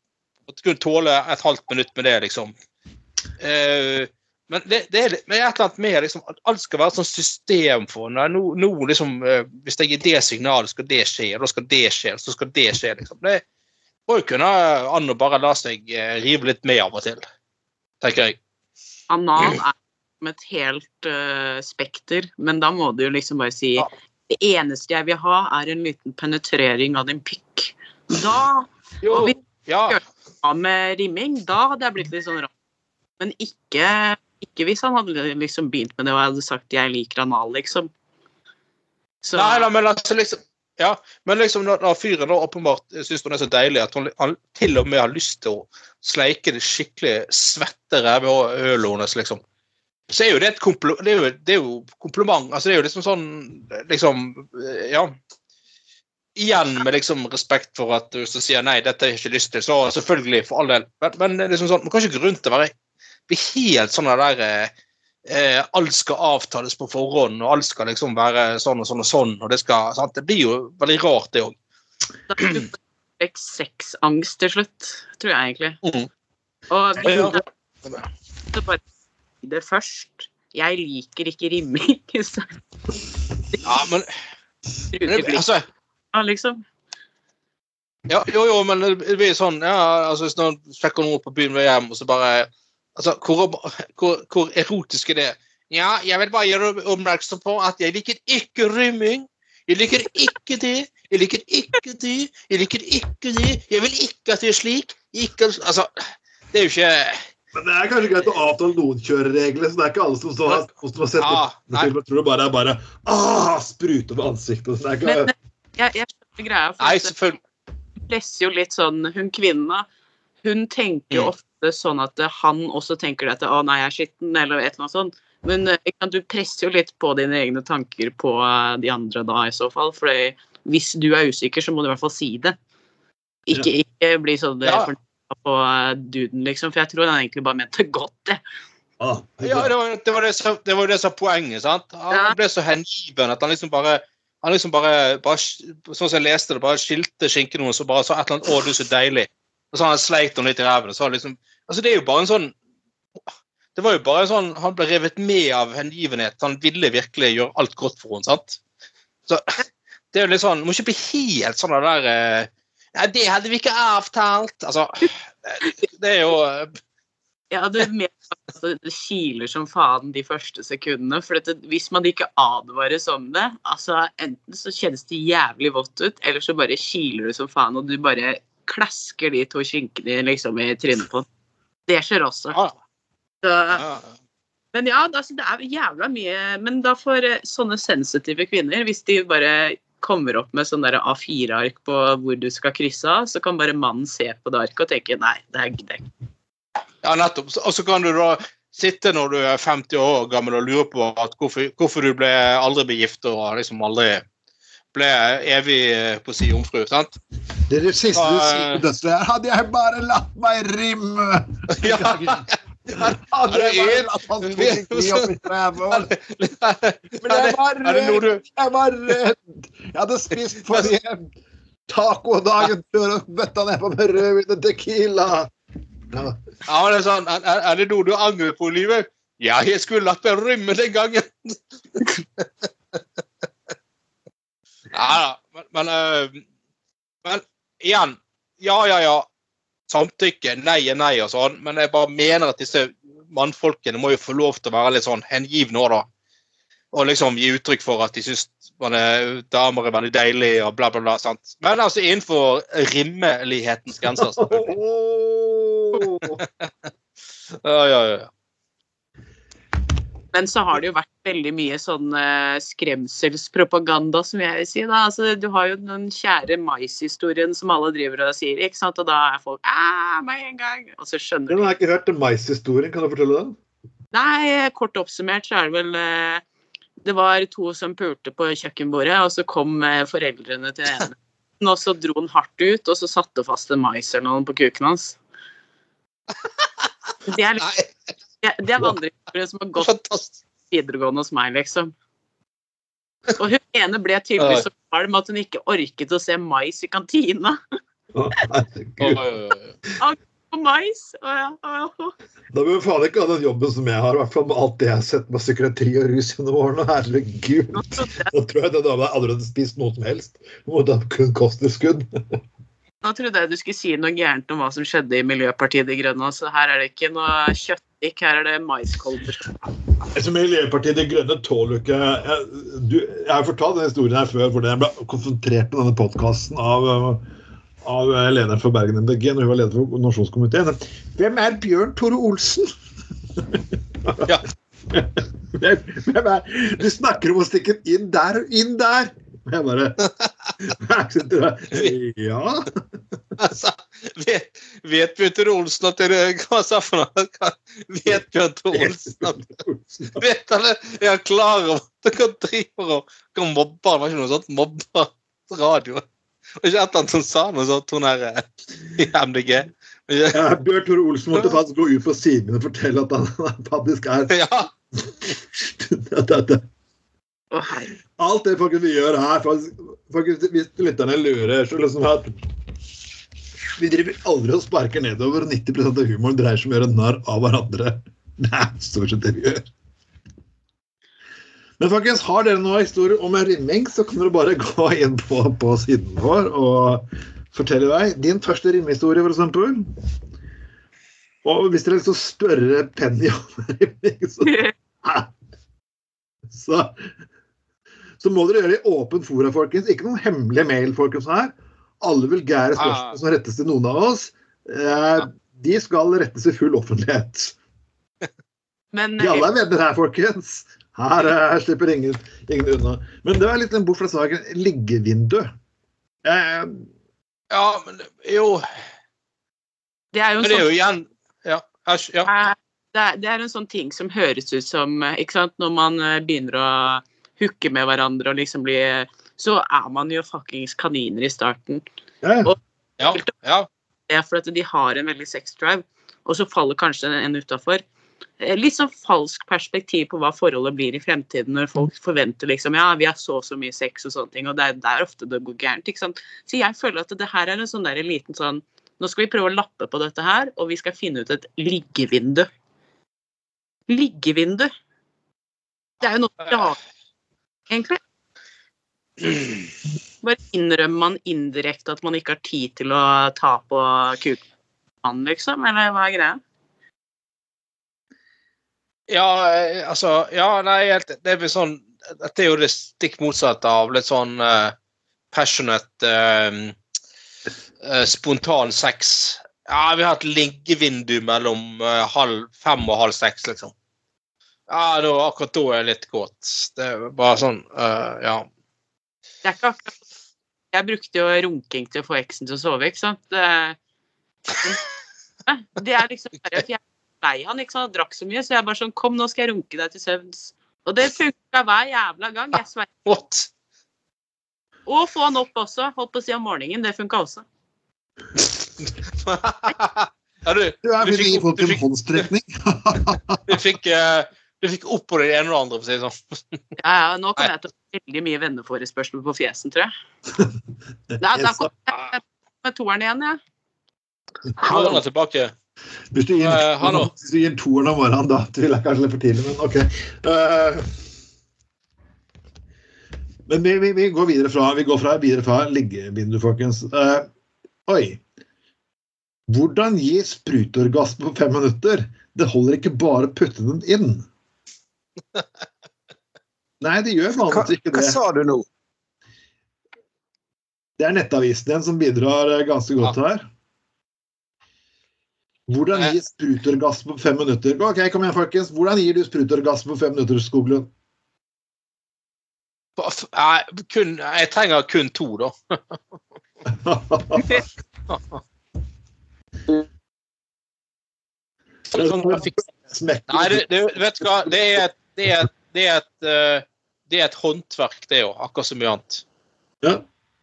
S3: kunne tåle et halvt minutt med det, liksom. Eh, men det, det er men et eller annet med liksom, at alt skal være et sånt system for nå, nå liksom, eh, Hvis jeg gir det signalet, skal det skje, og da skal det skje, så skal det skje. liksom. Det må jo kunne an å bare la seg eh, rive litt med av og til, tenker jeg.
S5: Anal er som et helt uh, spekter, men da må du jo liksom bare si
S3: Ja.
S5: Det eneste jeg vil ha, er en liten penetrering av din pikk. Da
S3: Jo,
S5: Og vi-
S3: ja.
S5: med rimming, da hadde jeg blitt litt sånn rar. Men ikke, ikke hvis han hadde liksom begynt med det og jeg hadde sagt 'jeg liker anal', liksom. Så
S3: Nei, nei, men altså liksom ja, men liksom når, når fyren da åpenbart syns hun er så deilig at hun han til og med har lyst til å sleike det skikkelig svette rævhølet hennes, liksom. Så er jo det et kompliment det det er jo kompliment. Altså det er jo liksom sånn liksom Ja. Igjen med liksom respekt for at du så sier nei, dette har jeg ikke lyst til. Så selvfølgelig, for all del. Men, men liksom sånn, man kan ikke grunn til å være bli helt sånn der eh, eh, alt skal avtales på forhånd, og alt skal liksom være sånn og sånn og sånn. og Det skal, sant? Det blir jo veldig rart, det òg.
S5: da fikk sexangst til slutt, tror jeg egentlig.
S3: Mm.
S5: Og vi
S3: Ja.
S5: burde bare si det først. Jeg liker ikke rimming. Så
S3: Ja, men, men det,
S5: altså,
S3: altså,
S5: liksom.
S3: ja, jo, jo, men det blir sånn ja, altså Hvis noen sjekker noe på byen ved hjem, og så bare altså, hvor, hvor, hvor erotisk er det? Ja, jeg vil bare gjøre oppmerksom på at jeg liker ikke rymming. Jeg liker ikke det. Jeg liker ikke det. Jeg liker ikke det. Jeg vil ikke at det er slik. Ikke, altså, det er jo ikke
S2: Men det er kanskje greit å avtale noen kjøreregler, så det er ikke alle som står her som har sett
S3: Ja,
S2: det. Jeg tror det bare er bare ah, sprute over ansiktet. Så det er ikke,
S5: Men jeg, jeg skjønner greia. For
S3: Nei, selvfølgelig.
S5: det presser jo litt sånn Hun kvinna, hun tenker jo
S3: Mm.
S5: Ofte sånn at han også tenker at 'å nei, jeg er skitten', eller et eller annet sånt. Men eh, du presser jo litt på dine egne tanker på eh, de andre da, i så fall. For hvis du er usikker, så må du i hvert fall si det. Ikke, ikke bli sånn
S3: Ja.
S5: fornøyd på eh, duden, liksom. For jeg tror han egentlig bare mente godt, det.
S2: ah,
S3: Ja, det var det, var det, som, det, var det som poenget. sant? Han
S5: Ja.
S3: ble så hengiven at han liksom bare han liksom bare, bare Sånn som jeg leste det, bare skilte skinken hennes og bare sa et eller annet 'Å, du er så deilig'. Og så han sleikt henne litt i ræven. liksom, altså Det er jo bare en sånn Det var jo bare en sånn Han ble revet med av hengivenhet. Han ville virkelig gjøre alt godt for henne. sant? Så det er jo litt sånn må ikke bli helt sånn av det der Nei, ja, 'Det hadde vi ikke avtalt'. Altså Det er jo eh,
S5: Ja, det, mer at det kiler som faen de første sekundene. For det, hvis man ikke advares om det, altså enten så kjennes det jævlig vått ut, eller så bare kiler det som faen, og du bare klasker de to kinkene liksom i trynet på ham. Det skjer også.
S3: Ja,
S5: Så,
S3: ja.
S5: men ja, altså, det er jævla mye Men da for eh, sånne sensitive kvinner, hvis de bare kommer opp med sånn der A4-ark på hvor du skal krysse av, så kan bare mannen se på det arket og tenke nei, det her gidder jeg ikke.
S3: Ja, nettopp. Og så kan du da sitte når du er 50 år gammel og lure på hvorfor, hvorfor du ble aldri ble gift og liksom aldri ble evig eh, på si jomfru. sant?
S2: Det er det siste du sier på dødsleiet. Hadde jeg bare latt meg rimme!
S3: Ja.
S2: Hadde jeg bare latt han opp i ræva. Men jeg var redd! Jeg var redd! Jeg hadde spist for mye taco dagen før og bøtta nedpå med rødvin og tequila. Ja.
S3: Ja, det er sånn, er, er det noe du angrer på i livet? Ja, jeg skulle latt meg rømme den gangen. ja da, men, men, øh, men igjen Ja, ja, ja. Samtykke, nei er nei og sånn, men jeg bare mener at disse mannfolkene må jo få lov til å være litt sånn hengivne òg, da. Og liksom gi uttrykk for at de syns damer er veldig deilig og bla, bla, bla. sant? Men altså innenfor rimelighetens grenser. selvfølgelig. Ja, ja, ja.
S5: Men så har det jo vært veldig mye sånn eh, skremselspropaganda, som jeg vil si. Da. Altså, du har jo den kjære mais-historien som alle driver og sier, ikke sant? og da er folk meg med en gang. Og så skjønner
S2: Den
S5: Jeg
S2: har ikke hørt mais-historien. Kan du fortelle den?
S5: Nei, kort oppsummert så er det vel eh, Det var to som pulte på kjøkkenbordet, og så kom eh, foreldrene til den ene. Og så dro han hardt ut, og så satte fast en mais eller noe på kuken hans. Det er,
S3: Nei,
S5: det, det er vandrehistorie som har gått
S3: fantastisk.
S5: videregående hos meg, liksom. Og hun ene ble tydeligvis så kvalm at hun ikke orket å se mais i kantina.
S2: Oh, herregud.
S5: Og mais! Og ja, og, og.
S2: Da vil vi faen ikke ha den jobben som jeg har, i hvert fall med alt det jeg har sett med psykiatri og rus gjennom årene. Herregud.
S5: Nå jeg,
S2: Da tror jeg den dama har allerede spist noe som helst. Må ha kun kosttilskudd.
S5: nå trodde jeg du skulle si noe gærent om hva som skjedde i Miljøpartiet De Grønne. Så her er det ikke noe kjøttdikk, her er det maiskolber.
S2: Altså, Miljøpartiet De Grønne tåler ikke jeg, du, jeg har fortalt denne historien her før, fordi jeg ble konfrontert med denne podkasten av, av lederen for Bergen MDG når hun var leder for nasjonskomiteen. Hvem er Bjørn Tore Olsen?
S3: Ja.
S2: Hvem er Du snakker om å stikke inn der og inn der! Og Jeg bare Ja.
S3: Altså, vet, vet Bjørn Olsen at det er Hva sa for noe? Vet Bjørn Olsen at Vet han det? Er han klar over at dere driver og kan mobbe han? Var ikke noe sånt mobba radio? Var ikke et eller annet som sa noe sånt, hun her eh, i MDG.
S2: Ja, Bjørn Tore Olsen måtte faktisk gå ut på siden min og fortelle at han han faktisk er
S3: Ja.
S2: det, det, det.
S5: Herre.
S2: Alt det faktisk vi gjør her, faktisk hvis lytterne lurer, så liksom at Vi driver aldri og sparker nedover. og 90% av humoren dreier seg om å gjøre narr av hverandre. Det er stort sett det vi gjør. Men folkens, har dere noen historier om en rimming, så kan dere bare gå inn på, på siden vår og fortelle deg din første rimmehistorie, f.eks. Og hvis dere har lyst til å spørre Penny om rimming, så så, så må dere gjøre det i åpen fora, folkens. Ikke noen hemmelige mail, folkens. her. Alle vulgære spørsmål
S3: Ah.
S2: som rettes til noen av oss, eh, de skal rettes i full offentlighet.
S5: Men
S2: de alle er venner her, folkens. Her, eh, slipper ingen, ingen unna. Men det er litt en bort fra saken. Liggevindu. Eh,
S3: ja, men jo
S5: det er jo en
S3: Men det er
S5: sånn
S3: jo igjen Ja. æsj, ja.
S5: Eh, det er, det er en sånn ting som høres ut som eh, ikke sant, Når man eh, begynner å hooke med hverandre og liksom bli Så er man jo fuckings kaniner i starten.
S2: eh,
S3: ja, ja.
S5: Det er fordi at de har en veldig sex drive, og så faller kanskje en utafor. Litt sånn falsk perspektiv på hva forholdet blir i fremtiden, når folk forventer liksom ja, vi har så og så mye sex og sånne ting, og det er der ofte det går gærent. ikke sant? Så jeg føler at det her er en sånn der liten sånn Nå skal vi prøve å lappe på dette her, og vi skal finne ut et liggevindu. Liggevindu. Det er jo noe rart, egentlig. Bare innrømmer man indirekte at man ikke har tid til å ta på kuken, liksom? Eller hva er greia?
S3: Ja, eh, altså Ja, nei, helt, det er vel sånn Dette er jo det stikk motsatte av litt sånn uh, passionate uh, Spontan sex. Ja, vi har et liggevindu mellom halv fem og halv seks, liksom. Ja, da, akkurat da er jeg litt kåt. Det er bare sånn uh, Ja.
S5: Det er ikke akkurat Jeg brukte jo runking til å få eksen til å sove, ikke sant. Det, det er liksom bare at Jeg er lei han, ikke sant. Han drakk så mye, så jeg bare sånn Kom, nå skal jeg runke deg til søvns. Og det funka hver jævla gang. Jeg sverger.
S3: What?
S5: Og få han opp også. Holdt på å si om morgenen. Det funka også.
S3: ja, du,
S2: Du er
S3: Du fikk du fikk-
S2: håndstrekning.
S3: du fikk, du fikk opp på det ene og det andre, for å si det sånn.
S5: Ja, ja, nå kommer jeg til å få veldig mye venneforespørsler på fjesen, tror jeg. Da, da kommer jeg med toeren igjen, jeg.
S3: Nå er tilbake.
S2: Hvis du gir,
S3: Eh, hallo.
S2: hvis du gir toeren om morgenen, da tviler jeg kanskje litt for tidlig, men OK. Uh, men vi, vi, vi går videre fra, vi går fra, videre fra liggebindu, folkens. Uh, oi. Hvordan gi sprutorgasme på fem minutter? Det holder ikke bare å putte den inn. Nei, det gjør faen ikke
S4: hva sa du nå?
S2: Det er Nettavisen igjen som bidrar eh, ganske godt her. Hvordan gi sprutorgasme på fem minutter? Ok, kom igjen, folkens. Hvordan gir du sprutorgasme på fem minutter, Skoglund?
S3: Kun, jeg trenger kun to, da. Sånn. Nei, det, det, vet du hva, det er et, det er et, det er et, eh, det er et håndverk, det òg, akkurat som mye annet.
S2: Ja.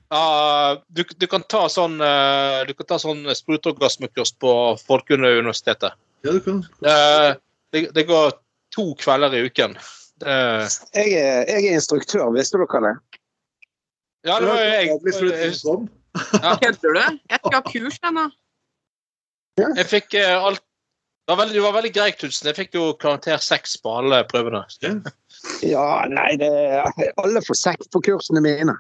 S3: Uh, du, du kan ta sånn uh, du kan ta sånn sprutorgasmekurs på Folkeuniversitetet.
S2: Ja, du kan.
S3: Uh, Det, det går to kvelder i uken.
S4: Jeg er, jeg er instruktør, visste dere det?
S3: ja, det var jeg.
S5: Kødder du? Jeg skal ha kurs, ennå.
S3: Jeg fikk eh, alt det var, veldig, det var veldig greit, Knutsen. Jeg fikk jo karakter seks på alle prøvene.
S4: Ja, nei, det, alle får seks på kursene mine.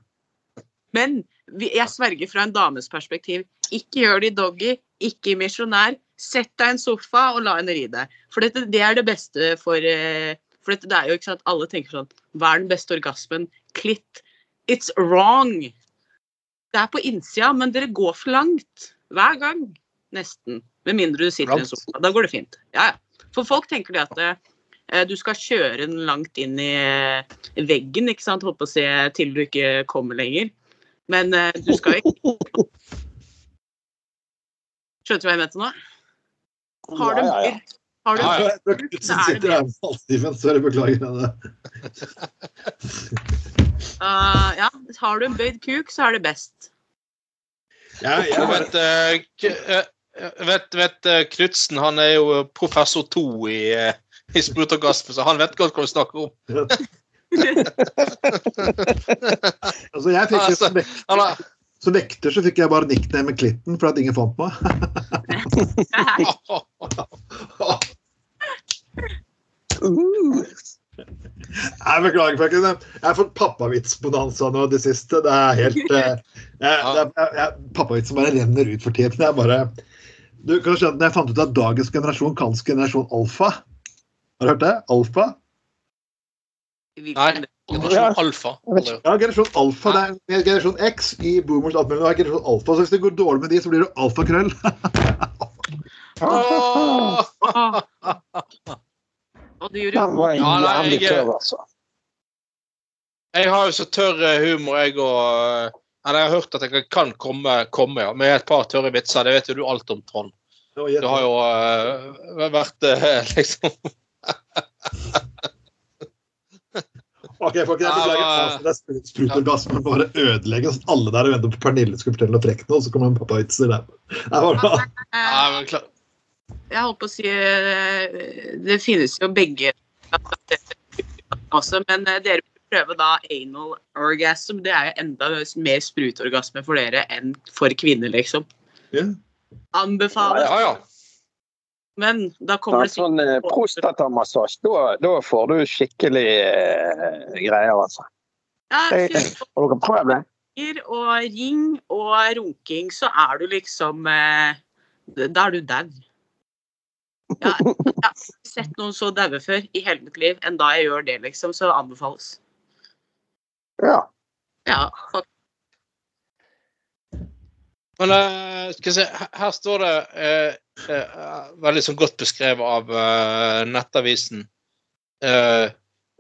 S5: Men jeg sverger fra en dames perspektiv. Ikke gjør det i doggy, ikke i misjonær. Sett deg i en sofa og la henne ri deg. For dette, det er det beste for eh, For dette, det er jo ikke sant, alle tenker sånn Hva er den beste orgasmen? Klitt. It's wrong. Det er på innsida, men dere går for langt. Hver gang. Nesten. Med mindre du sitter i en sofa. Da går det fint. Ja, ja. For folk tenker det at eh, du skal kjøre den langt inn i eh, veggen, ikke sant, holdt på å si, til du ikke kommer lenger. Men eh, du skal ikke Skjønte du hva jeg mente nå? Har du
S4: Ja, ja, ja.
S5: Har du
S3: Ja, ja.
S2: Jeg sitter her med halvstiven, så jeg beklager det.
S5: Uh, ja, har du en bøyd kuk, så er det best.
S2: Ja,
S3: Jeg
S2: ja.
S3: vet, uh, K- eh, vet, vet eh, Knutsen han er jo professor to i, sprut i sprutorgasme, så han vet godt hva du snakker om.
S2: Altså, jeg fikk
S3: Altså,
S2: som,
S3: vekter,
S2: som vekter så fikk jeg bare nickname med Klitten for at ingen fant meg.
S4: Nei,
S2: Jeg beklager, folkens. Jeg har fått pappavitsbonanza nå det siste. Det er helt eh, jeg, det er, jeg, jeg, Pappavitsen bare renner ut for tiden. Er bare du kan skjønne, når Jeg fant ut at dagens generasjon kalles generasjon alfa. Har du hørt det? Alfa?
S3: nei, generasjon alfa.
S2: Ja, generasjon alfa. Det er generasjon X i boomers alt mulig. Er generasjon alfa, så Hvis det går dårlig med de, så blir det alfakrøll.
S3: Åh!
S5: Og du gjorde
S4: Den
S3: Ja, nei, jeg-
S4: altså.
S3: Jeg har jo så tørr eh, humor, jeg og eh, Eller jeg har hørt at jeg kan komme, komme ja, med et par tørre vitser. Det vet jo du alt om, Trond. Det har jo uh, vært uh, liksom
S2: Ok, folk, jeg beklager. Altså, det er sprut- Sprutorgasmen bare ødelegger så alle der og venter på Pernille skulle fortelle noe frekt nå, så kommer det en pappavitser der. Det var bra.
S3: ja, men klar.
S5: Jeg holdt på å si eh, Det finnes jo begge også, men eh, dere prøve da anal orgasm. Det er jo enda mer sprutorgasme for dere enn for kvinner, liksom.
S2: Yeah.
S5: Anbefales.
S3: Ja, ja.
S5: Men da kommer det
S4: sånn eh, prostatamassasje, da, da får du skikkelig eh, greier, altså.
S5: ja,
S4: Har dere prøvd det?
S5: og ring og runking, så er du liksom eh, Da er du dau. Ja, jeg har sett noen så daue før i hele mitt liv enn da jeg gjør det, liksom. Så anbefales.
S4: Ja.
S5: Ja.
S3: Men skal jeg se, her, står det eh, eh, veldig sånn godt beskrevet av eh, Nettavisen. Eh,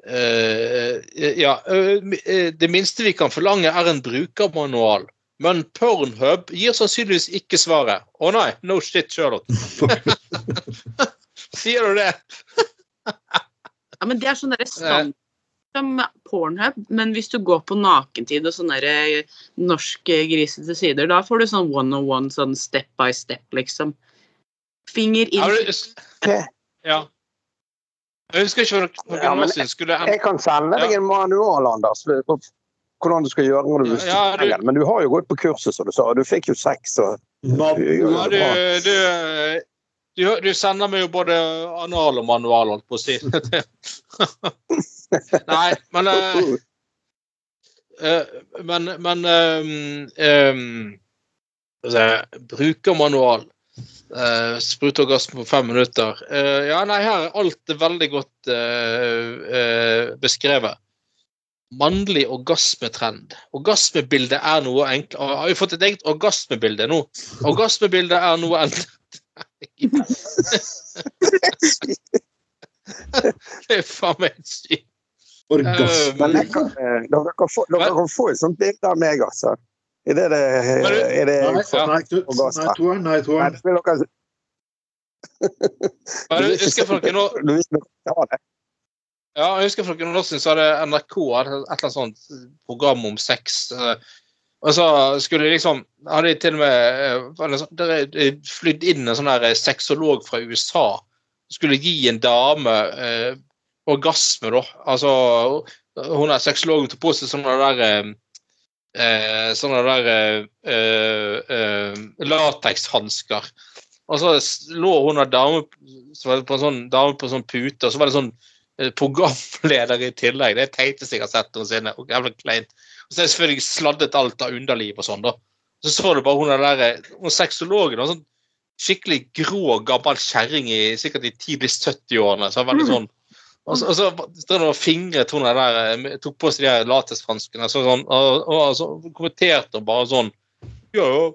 S3: eh, ja, det minste vi kan forlange, er en brukermanual. Men Pornhub gir sannsynligvis ikke svaret. Å nei, no shit, Charlotte. Sier du det?
S5: Ja, men det er sånn derre stand som Pornhub, men hvis du går på nakentid og sånne derre norske grisete sider, da får du sånn one on one, sånn step by step, liksom. Finger
S3: Ja,
S5: inn.
S3: men- ja. Jeg husker ikke hva noen
S4: Ja, men
S3: siden
S4: Jeg kan sende deg en manual, Anders, på hvordan du skal gjøre når du
S3: Ja, ja, du-.
S4: Men du har jo gått på kurset, som du sa, og du fikk jo sex. Og...
S2: du
S3: Ja, du, du, du, du sender meg jo både anal og manual, holdt på å si. Nei, men uh, eh, Men, men um, um, altså, Brukermanual. Uh, Sprutorgasme på fem minutter. Uh, ja, nei, her er alt veldig godt eh, eh, beskrevet. Mannlig orgasmetrend. Orgasmebildet er noe enklere Har vi fått et eget orgasmebilde nå? Orgasmebildet er noe enklere Det er faen meg sykt.
S2: orgasme.
S4: Men kan, eh, dere, kan få, dere få et sånt bilde av meg, altså. Er det det,
S3: Men
S4: er det
S2: Nei, nei, Nei, toeren. Nei,
S4: Nei, det
S3: Men husker for noen år. Ja, jeg husker for noen år siden så hadde NRK et eller annet sånt program om sex. Eh, Og så skulle liksom hadde de til og med eh, flydd inn en sånn der sexolog fra USA. Skulle gi en dame eh, orgasme, da. Altså Hun er sexologen tok på seg sånne der eh, eh, Sånne der eh, eh, latekshansker. Og så lå hun en dame på en sånn dame på en sånn pute, og så var det sånn eh, programleder i tillegg. Det er teiteste jeg har sett noensinne. Og jævla kleint. Og så er det selvfølgelig sladdet alt av underliv og sånn, da. Så så du bare hun der hun sexologen, sånn skikkelig grå, gammel kjerring i sikkert i tidlig 70-årene. Så veldig sånn og så, og så og fingret hun der, eh, tok på seg de her latexhanskene så sånn, og, og, så kommenterte hun bare sånn Ja,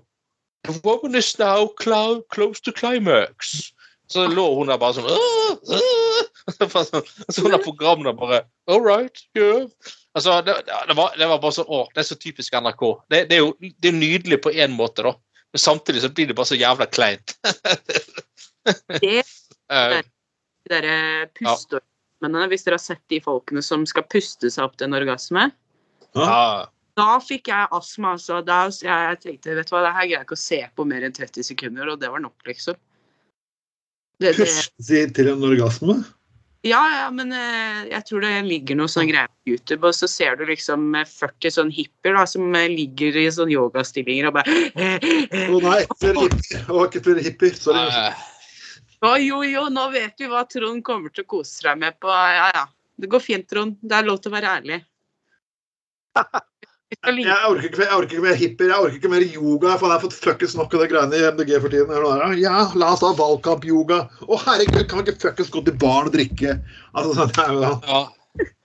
S3: the woman is now close to climax. Så lå hun der bare sånn «Åh, åh!» Sånn, Så hun der programmet bare All right, yeah. Altså, det, det, var, det var bare sånn Å, det er så typisk NRK. Det, det er jo det er nydelig på én måte, da. Men samtidig så blir det bare så jævla kleint.
S5: Det
S3: er
S5: de derre pusteorgasmene, hvis dere har sett de folkene som skal puste seg opp til en orgasme.
S3: ja.
S5: Da fikk jeg astma, altså. Da jeg, jeg tenkte vet du hva, det her greier jeg ikke å se på mer enn 30 sekunder, og det var nok, liksom. Det, det,
S2: til en orgasme?
S5: ja, ja, men eh, jeg tror det ligger noe sånn greier på YouTube, og så ser du liksom eh, 40 sånn hippier da, som eh, ligger i sånn yogastillinger og bare
S2: Å nei, flere hippier. Å, ikke flere hippier. Sorry.
S3: Eh,
S5: Å jo, jo, nå vet vi hva Trond kommer til å kose seg med på Ja, ja. Det går fint, Trond. Det er lov til å være ærlig. Skal
S2: Jeg orker ikke, jeg orker ikke mer hippier, jeg orker ikke mer yoga. For jeg har fått fuckings nok av det greiene i MDG for tiden. Ja, la oss ha valgkamp-yoga. Å herregud, kan vi ikke fuckings gå til baren og drikke? Altså, sånn, det er jo da.
S3: ja.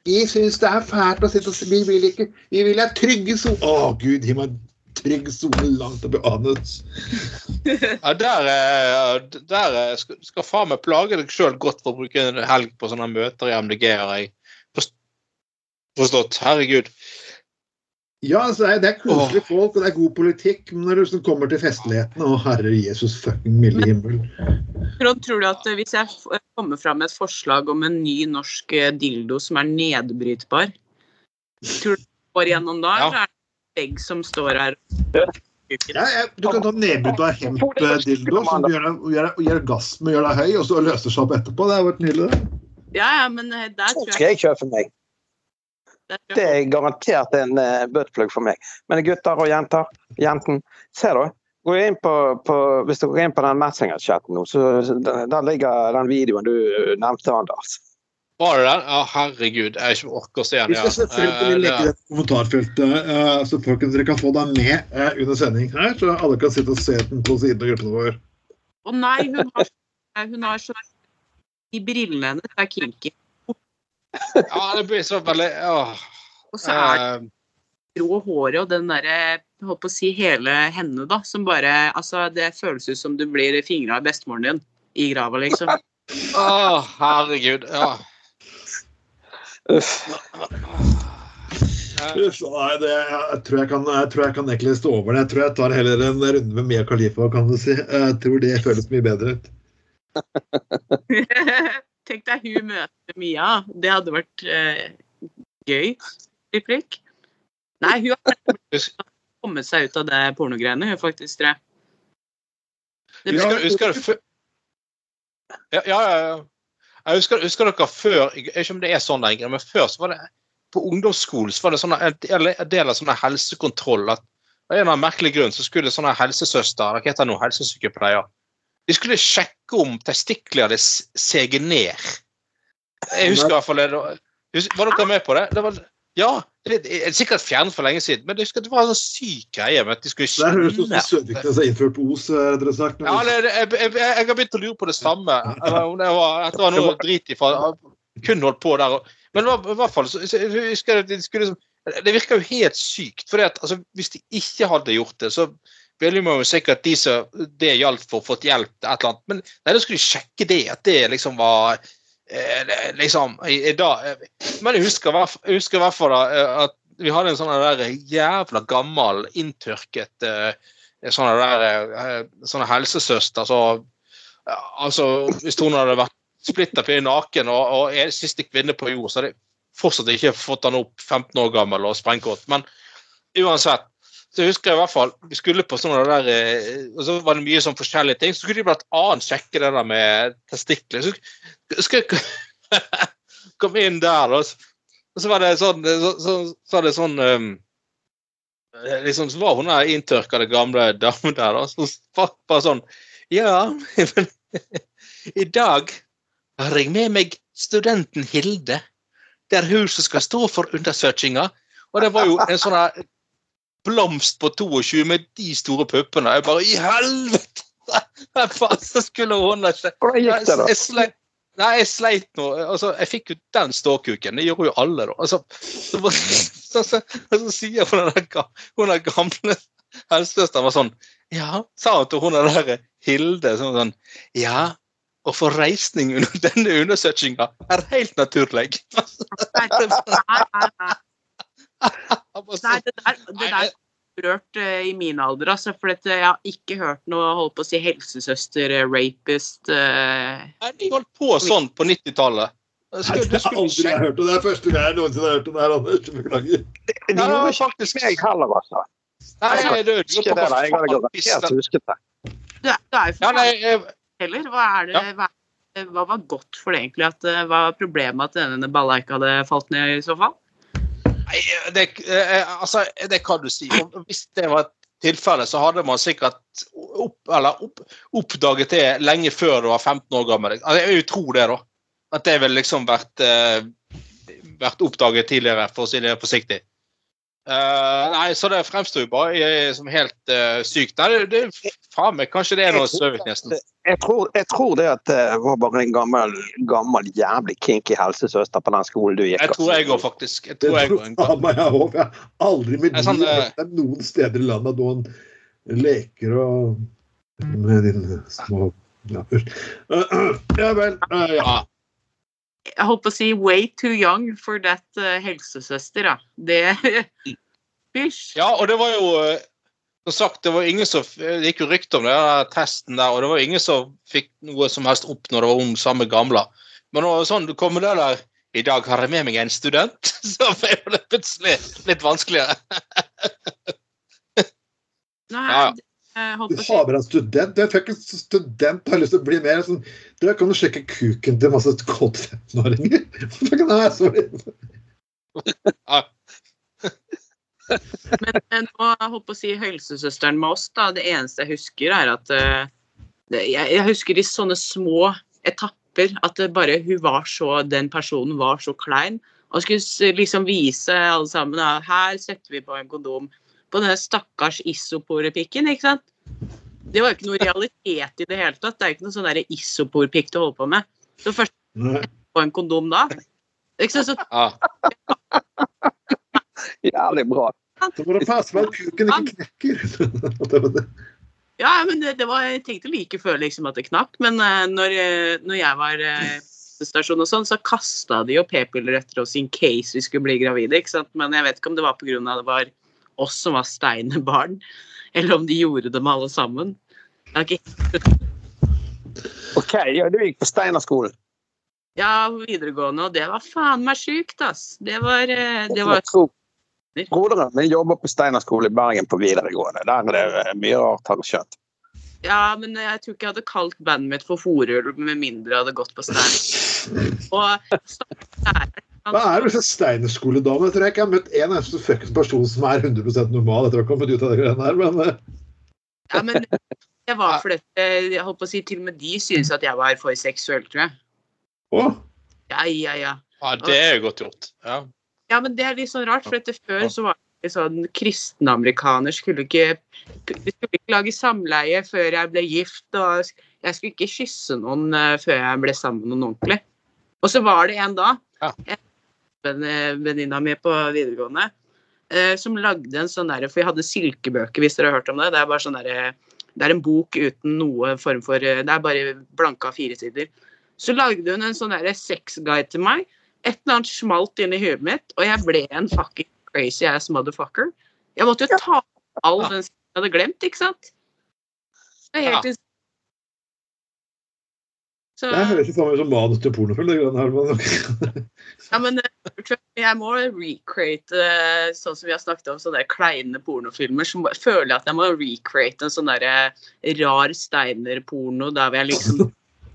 S2: Vi syns det er fælt å sitte og Vi vil ikke Vi vil ha trygge soner. Å gud, gi meg trygg sone langt oppi anus.
S3: Ja, der, er der eh, skal, skal faen meg plage deg sjøl godt for å bruke en helg på sånne møter i MDG, har jeg forstått. Herregud.
S2: Ja, altså, det er, det er koselige folk, og det er god politikk. Men når det liksom kommer til festlighetene Å, herre Jesus fucking milde himmel.
S5: Trond, tror du at eh, hvis jeg kommer fram med et forslag om en ny norsk eh, dildo som er nedbrytbar, tror du det går gjennom da,
S3: Ja.
S5: eller er det en vegg som står her?
S2: Ja, jeg, du kan ta nedbrytbar hemp-dildo som gjør deg, gjør, deg- gjør gass med å gjøre deg høy, og så løser seg opp etterpå. Det har vært nydelig. det.
S5: Ja, ja, men eh, der tror jeg
S4: skal
S5: jeg
S4: kjøpe meg. Det er garantert en uh, buttplug for meg. Men gutter og jenter, jenten, se da. På, på, hvis du går inn på den Messenger-chatten nå, så der, ligger den videoen du eh, nevnte, Anders.
S3: Var det den? Ja, herregud. Jeg ikke orker å se den.
S2: Vi skal selvfølgelig
S3: Eh,
S2: legge
S3: det-
S2: det kommentarfeltet, eh, så folkens, dere kan få den med eh, under sending her, så alle kan sitte og se den på siden av gruppene våre.
S5: Å nei, hun har, hun har så De brillene hennes er kinky.
S3: Ja, det blir så veldig åh.
S5: Og så er det
S3: Eh,
S5: grå håret og den derre jeg holdt på å si hele henne, da, som bare Altså, det føles ut som du blir fingra av bestemoren din i grava, liksom.
S3: Å, herregud. Ja.
S4: Uff.
S2: Uff, Nei, det, jeg, tror jeg, kan, jeg tror jeg kan egentlig stå over det. Jeg tror jeg tar heller en runde med Mia Khalifa, kan du si. Jeg tror det føles mye bedre ut.
S5: Tenk deg hun møter Mia. Det hadde vært eh, gøy. Prikk. Nei, hun har kommet seg ut av det pornogreiene, hun faktisk, tror jeg.
S3: Husker, husker før ja, ja, ja. Jeg husker, husker dere før Jeg vet ikke om det er sånn lenger, men før så var det på ungdomsskolen så var det sånne, en del- av sånne helsekontroll at av en eller annen merkelig grunn så skulle sånne helsesøster, hva heter det nå, helsesykepleier, de skulle sjekke om testiklene hadde seget ned. Jeg husker i hvert fall Var dere med på det? det var, ja, det er sikkert fjernet for lenge siden, men jeg husker at det var en sånn syk greie med at de skulle
S2: Det høres ut som
S3: kjenne
S2: Søviknes har innført Os, rett og sagt.
S3: ja, det, jeg, jeg, jeg har begynt å lure på det samme. Eller om det var, at det var noe drit i Kun holdt på der. og- Men i hvert fall jeg husker at de skulle, liksom- Det virker jo helt sykt. For altså, hvis de ikke hadde gjort det, så ville man jo sikkert de som det gjaldt for, fått hjelp til et eller annet. Men nei, da skulle de sjekke det. At det liksom var eh, liksom i, i dag, eh, Men jeg husker, jeg husker i hvert fall eh, at vi hadde en sånn der jævla gammel, inntørket eh, sånne der sånne helsesøster så altså hvis hun hadde vært splitter pinn naken og, og er siste kvinne på jord, så hadde jeg fortsatt ikke fått han opp 15 år gammel og sprengkåt. Men uansett så husker jeg i hvert fall vi skulle på sånne der eh, og så var det mye sånn forskjellige ting. Så skulle de blant annet sjekke det der med testikler. Så skal jeg komme inn der, da. Og så var det sånn Så, så, så det sånn um, liksom, Så var hun der inntørka, det gamle damen der, da. Så bare, sånn Ja, men i dag har jeg med meg studenten Hilde. Det er hun som skal stå for undersøkinga. Og det var jo en sånn blomst på 22 med de store puppene. Jeg bare I helvete! Jeg skulle hun da ikke
S4: Hvordan gikk det, da?
S3: jeg sleit, nei, jeg sleit nå. Altså, jeg fikk jo den ståkuken. Det gjorde jo alle, da. Altså, så, så, så, så, sier hun den, hun den gamle helsesøsteren var sånn Ja, sa hun til hun der Hilde sånn, sånn Ja, å få reisning under denne undersøkelsen er helt naturlig.
S5: Nei, nei, nei.
S3: Jeg
S5: Nei, det der, det der rørt uh, i min alder, altså. For dette, jeg har ikke hørt noe holdt på å si helsesøster, eh, rapist uh,
S3: Nei, De holdt på sånn på 90-tallet. Skulle-
S2: det
S3: du
S2: har aldri hørt, og det er første gang jeg noensinne har hørt om det her, Anders. Beklager.
S4: De
S3: Ja, det
S4: gjorde
S3: var faktisk
S4: meg heller, altså.
S3: Nei, nei, du, du,
S4: det, da. Jeg hadde garantert husket det.
S5: Du er, du er jo
S3: Ja,
S5: for
S3: nei, jeg,
S5: heller. Hva, er det, hva, hva var godt for det egentlig? At, eh, hva var problemet at denne balla ikke hadde falt ned i så fall?
S3: Nei, det, eh, altså, det kan du si. Hvis det var tilfellet, så hadde man sikkert opp, opp, oppdaget det lenge før du var 15 år gammel. Altså, jeg tror det, da. At det ville liksom vært, eh, vært oppdaget tidligere, for å si det forsiktig. Eh, nei, så det fremstår jo bare eh, som helt uh, sykt. Nei, det, det, faen meg, kanskje det er noe Søviknesen.
S4: Jeg tror, jeg tror det at det var bare en gammel, gammel jævlig kinky helsesøster på den skolen du gikk
S3: Jeg tror jeg går faktisk. Jeg tror jeg går en
S2: jeg. Har aldri med
S3: Det sånn,
S2: uh, noen steder i landet at noen leker og med dine små ja. Ja vel. eh, ja.
S5: Jeg holdt på å si 'way too young for that uh, helsesøster', da. Det Hysj.
S3: Ja, og det var jo eh, Som sagt, det var ingen som Det gikk jo rykter om den der testen der, og det var ingen som fikk noe som helst opp når det var om samme gamle. Men når sånn, du kommer der der I dag har jeg med meg en student, så ble det plutselig litt vanskeligere.
S5: Nei,
S3: Ja, ja.
S5: Holdt
S2: Du har med deg en student. Jeg tror ikke en student har lyst til å bli mer sånn Du kan jo sjekke kuken til masse kåte 15-åringer. Nei, sorry.
S5: Men eh, nå holdt på å si helsesøsteren med oss, da. Det eneste jeg husker, er at eh, det, jeg, jeg husker i sånne små etapper at det bare hun var så Den personen var så klein. Og skulle liksom vise alle sammen Her setter vi på en kondom. På denne stakkars isoporepikken, ikke sant. Det var jo ikke noe realitet i det hele tatt. Det er jo ikke noe sånn isoporpikk du holder på med. Så
S2: først
S5: på en kondom da. Ikke sant? Så,
S3: Ja.
S4: Jævlig bra.
S2: Så må du passe på at kuken ikke knekker.
S5: ja, men det, det var, jeg tenkte like før liksom at det knakk, men uh, når, eh, når jeg var uh, stasjon og sånn, så kasta de jo p-piller etter oss in case vi skulle bli gravide. ikke sant? Men jeg vet ikke om det var pga. det var oss som var steinebarn, eller om de gjorde det med alle sammen. Ok.
S4: OK, ja, du gikk på Steinerskolen.
S5: Ja, på videregående, og det var faen meg sjukt, ass. Det var, eh, det var
S4: Jeg Broderen min jobber på Steinerskolen i Bergen på videregående. Der er det mye rart, har jeg skjønt.
S5: Ja, men jeg tror ikke jeg hadde kalt bandet mitt for Forulv med mindre jeg hadde gått på Steinar. Og læreren,
S2: Hva er det for steinerskoledame? Jeg tror jeg ikke jeg har møtt en eneste fuckings person som er 100% normal etter å ha kommet ut av det greiene her, men eh,
S5: Ja, men det var fordi eh, jeg holdt på å si til og med de synes at jeg var for seksuell, tror jeg.
S2: å,
S5: Ja, ja, ja.
S3: ja, det er jo godt gjort. Ja.
S5: Ja, men det er litt sånn rart, for etter før så var det sånn kristne amerikaner skulle ikke Vi skulle ikke lage samleie før jeg ble gift, og jeg skulle ikke kysse noen eh, før jeg ble sammen med noen ordentlig. Og så var det en da,
S3: Ja.
S5: en venninna mi på videregående, eh, som lagde en sånn derre For vi hadde silkebøker, hvis dere har hørt om det. Det er bare sånn derre Det er en bok uten noe form for eh, Det er bare blanke av fire sider. Så lagde hun en sånn derre sexguide til meg et eller annet smalt inn i huet mitt, og jeg ble en fucking crazy ass motherfucker. Jeg måtte jo ta all den jeg hadde glemt, ikke sant? Det er helt
S3: Ja.
S5: Så,
S2: Det høres ut som manus til pornofilm.
S5: ja, men eh, jeg må recreate sånn som vi har snakket om, sånne kleine pornofilmer. Så føler jeg at jeg må recreate en sånn der rar steiner-porno der hvor jeg liksom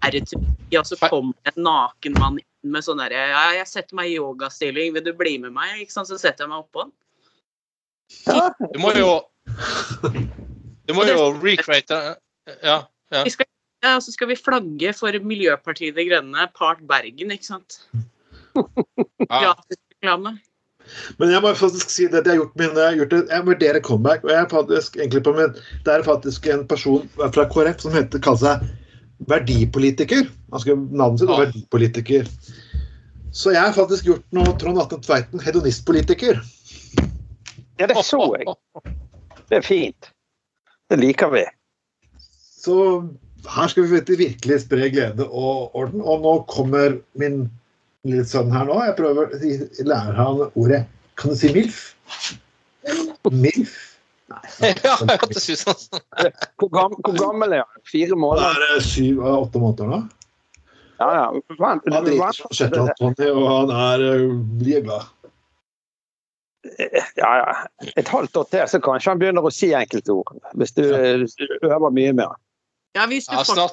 S5: er et og så kommer en naken mann inn med sånn derre Ja, jeg setter meg i yogastilling, vil du bli med meg? Ikke sant? Så setter jeg meg oppå den.
S3: Du må jo Du må jo recreate Ja. ja.
S5: Ja, og så skal vi flagge for Miljøpartiet De Grønne, part Bergen, ikke sant?
S3: Ja.
S5: Gratis.
S2: Men jeg må faktisk si det at jeg har gjort min, jeg har gjort et, jeg vurderer comeback. og jeg er faktisk egentlig på min, Det er faktisk en person fra KrF som heter, kaller seg verdipolitiker. Han skrev navnet sitt,
S3: Ja.
S2: verdipolitiker. Så jeg har faktisk gjort noe Trond Atle Tveiten, hedonistpolitiker.
S4: Ja, det så jeg. Det er fint. Det liker vi.
S2: Så her skal vi virkelig spre glede og orden. Og nå kommer min lille sånn her nå. Jeg prøver å lære han ordet Kan du si MILF? MILF? Nei.
S3: ja jeg hørtes ut sånn.
S4: Hvor, gam, hvor gammel er han? Fire måneder?
S2: er syv av åtte måneder nå.
S4: Ja, ja.
S2: Han driter som Tony, og han er blir glad.
S4: Ja, ja. Et halvt år til, så kanskje han begynner å si enkelte ord. Hvis du øver mye mer.
S5: Ja, hvis du
S3: Ja,
S5: får det,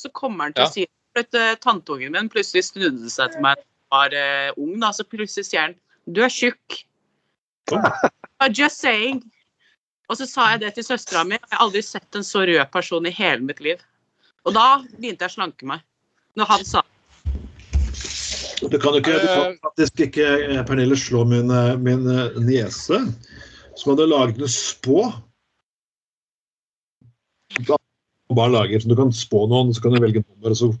S5: så kommer han til å si for at eh, Tanteungen min plutselig snudde seg til meg da jeg var uh, ung, da, så plutselig sier han Du er tjukk. Ja, Just saying. Og så sa jeg det til søstera mi. Jeg har aldri sett en så rød person i hele mitt liv. Og da begynte jeg å slanke meg. Når han sa
S2: Du kan jo ikke, du kan faktisk ikke eh, Pernille, slå min, eh, min eh, niese, som hadde laget en spå. Da- Bare lager, så Du kan spå noen, så kan du velge nummer, og så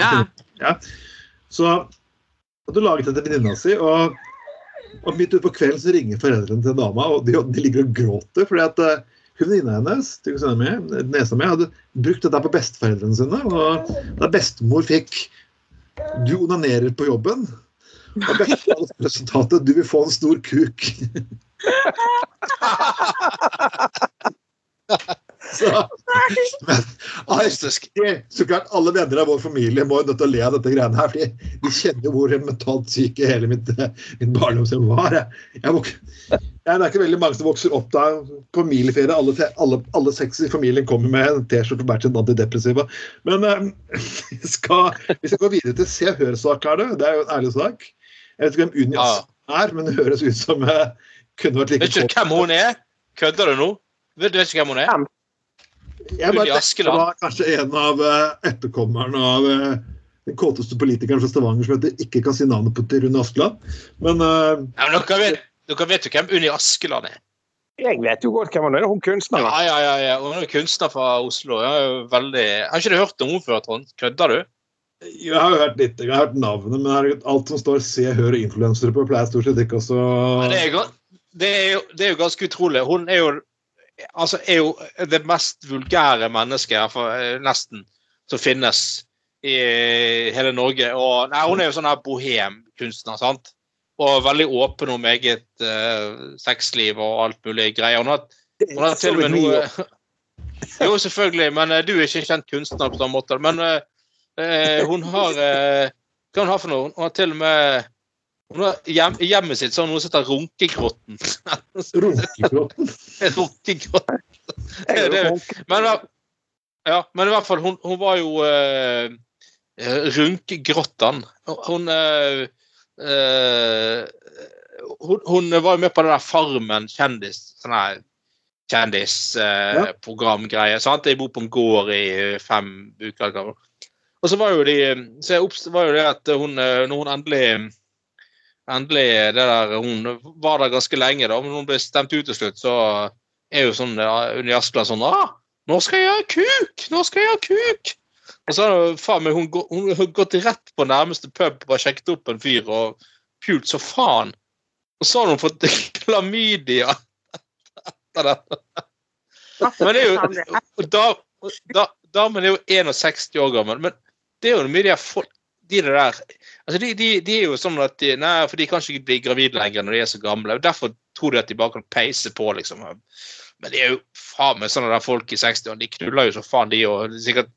S5: Ja.
S2: Ja. Så hadde du laget det til venninna si, og, og midt utpå kvelden så ringer foreldrene til dama, og de, de ligger og gråter fordi at eh, hun venninna hennes, nesa mi, hadde brukt dette på besteforeldrene sine. Og da bestemor fikk Du onanerer på jobben. Og bestefar resultatet Du vil få en stor kuk. Så, men,
S3: Fantastisk.
S2: så klart alle venner av vår familie må jo nødt til å le av dette greiene her, fordi de kjenner jo hvor mentalt syke hele mitt, mitt barndomshjem var. Jeg, jeg, vok- jeg, det er ikke veldig mange som vokser opp da på familieferie. Alle, alle, alle seks i familien kommer med en T-skjorte og hvert sin antidepressiva. Men eh, vi, skal, vi skal gå videre til Se og Hør-sak her, du. Det er jo en ærlig sak. Jeg vet ikke hvem Unni
S3: Ja.
S2: Er, men det høres ut som eh, kunne vært like
S3: Vet ikke du hvem hun er? Kødder du nå? Vet du ikke hvem hun er?
S2: Jeg bare tenkte det var kanskje en av eh, etterkommerne av eh, den kåteste politikeren fra Stavanger som heter ikke kan si navnet på til Rune Askeland. Men uh,
S3: Ja, men dere, vet, dere vet jo hvem Unni Askeland er?
S4: Jeg vet jo godt hvem hun er. Hun kunstneren.
S3: Ja, ja, ja, ja. Hun er kunstner fra Oslo. Veldig... Har ikke du hørt om henne før, Trond? Kødder du?
S2: Jeg har jo hørt litt, jeg har hørt navnet, men alt som står 'se, hør' og 'influensere' på, pleier stort sett ikke også
S3: Det er, det, er jo, det er jo ganske utrolig. Hun er jo, altså, er jo det mest vulgære mennesket, eh, nesten, som finnes i hele Norge. Og, nei, hun er jo sånn her bohemkunstner, sant? Og veldig åpen om eget uh, sexliv og alt mulig greier. Hun har, hun har til og med noe Jo, selvfølgelig, men uh, du er ikke kjent kunstner på samme måte. Men uh, hun har Hva hun har for noe? Hun har til og med hun har hjem, I hjemmet sitt så har hun noe som heter Runkegrotten.
S2: runkegrotten?
S3: Runkegrotten. Det- Men, ja, men i hvert fall, hun, hun var jo uh, Runkegrottan. Hun, uh, uh, hun hun var jo med på den der Farmen kjendis. Sånn her kjendisprogramgreie. sant? Jeg bor på en gård i eh, fem uker. Og så var jo de så jeg var jo det at hun, eh, når hun endelig endelig det der, Hun var der ganske lenge, da, men hun ble stemt ut til slutt, så er jo sånn under Unni Askeland sånn ah, 'Nå skal jeg ha kuk! Nå skal jeg ha kuk!' Og så har hun, hun, hun gått rett på nærmeste pub og sjekket opp en fyr og pult så faen. Og så har hun fått klamydia etter dette. Men det er jo da, da, Damen er jo 61 år gammel, men det er jo mye de har fått de der altså de, de, de er jo sånn at de, Nei, for de kan ikke bli gravide lenger når de er så gamle. og Derfor tror de at de bare kan peise på, liksom. Men det er jo faen meg sånne der folk i 60-årene. De knuller jo så faen, de òg. Sikkert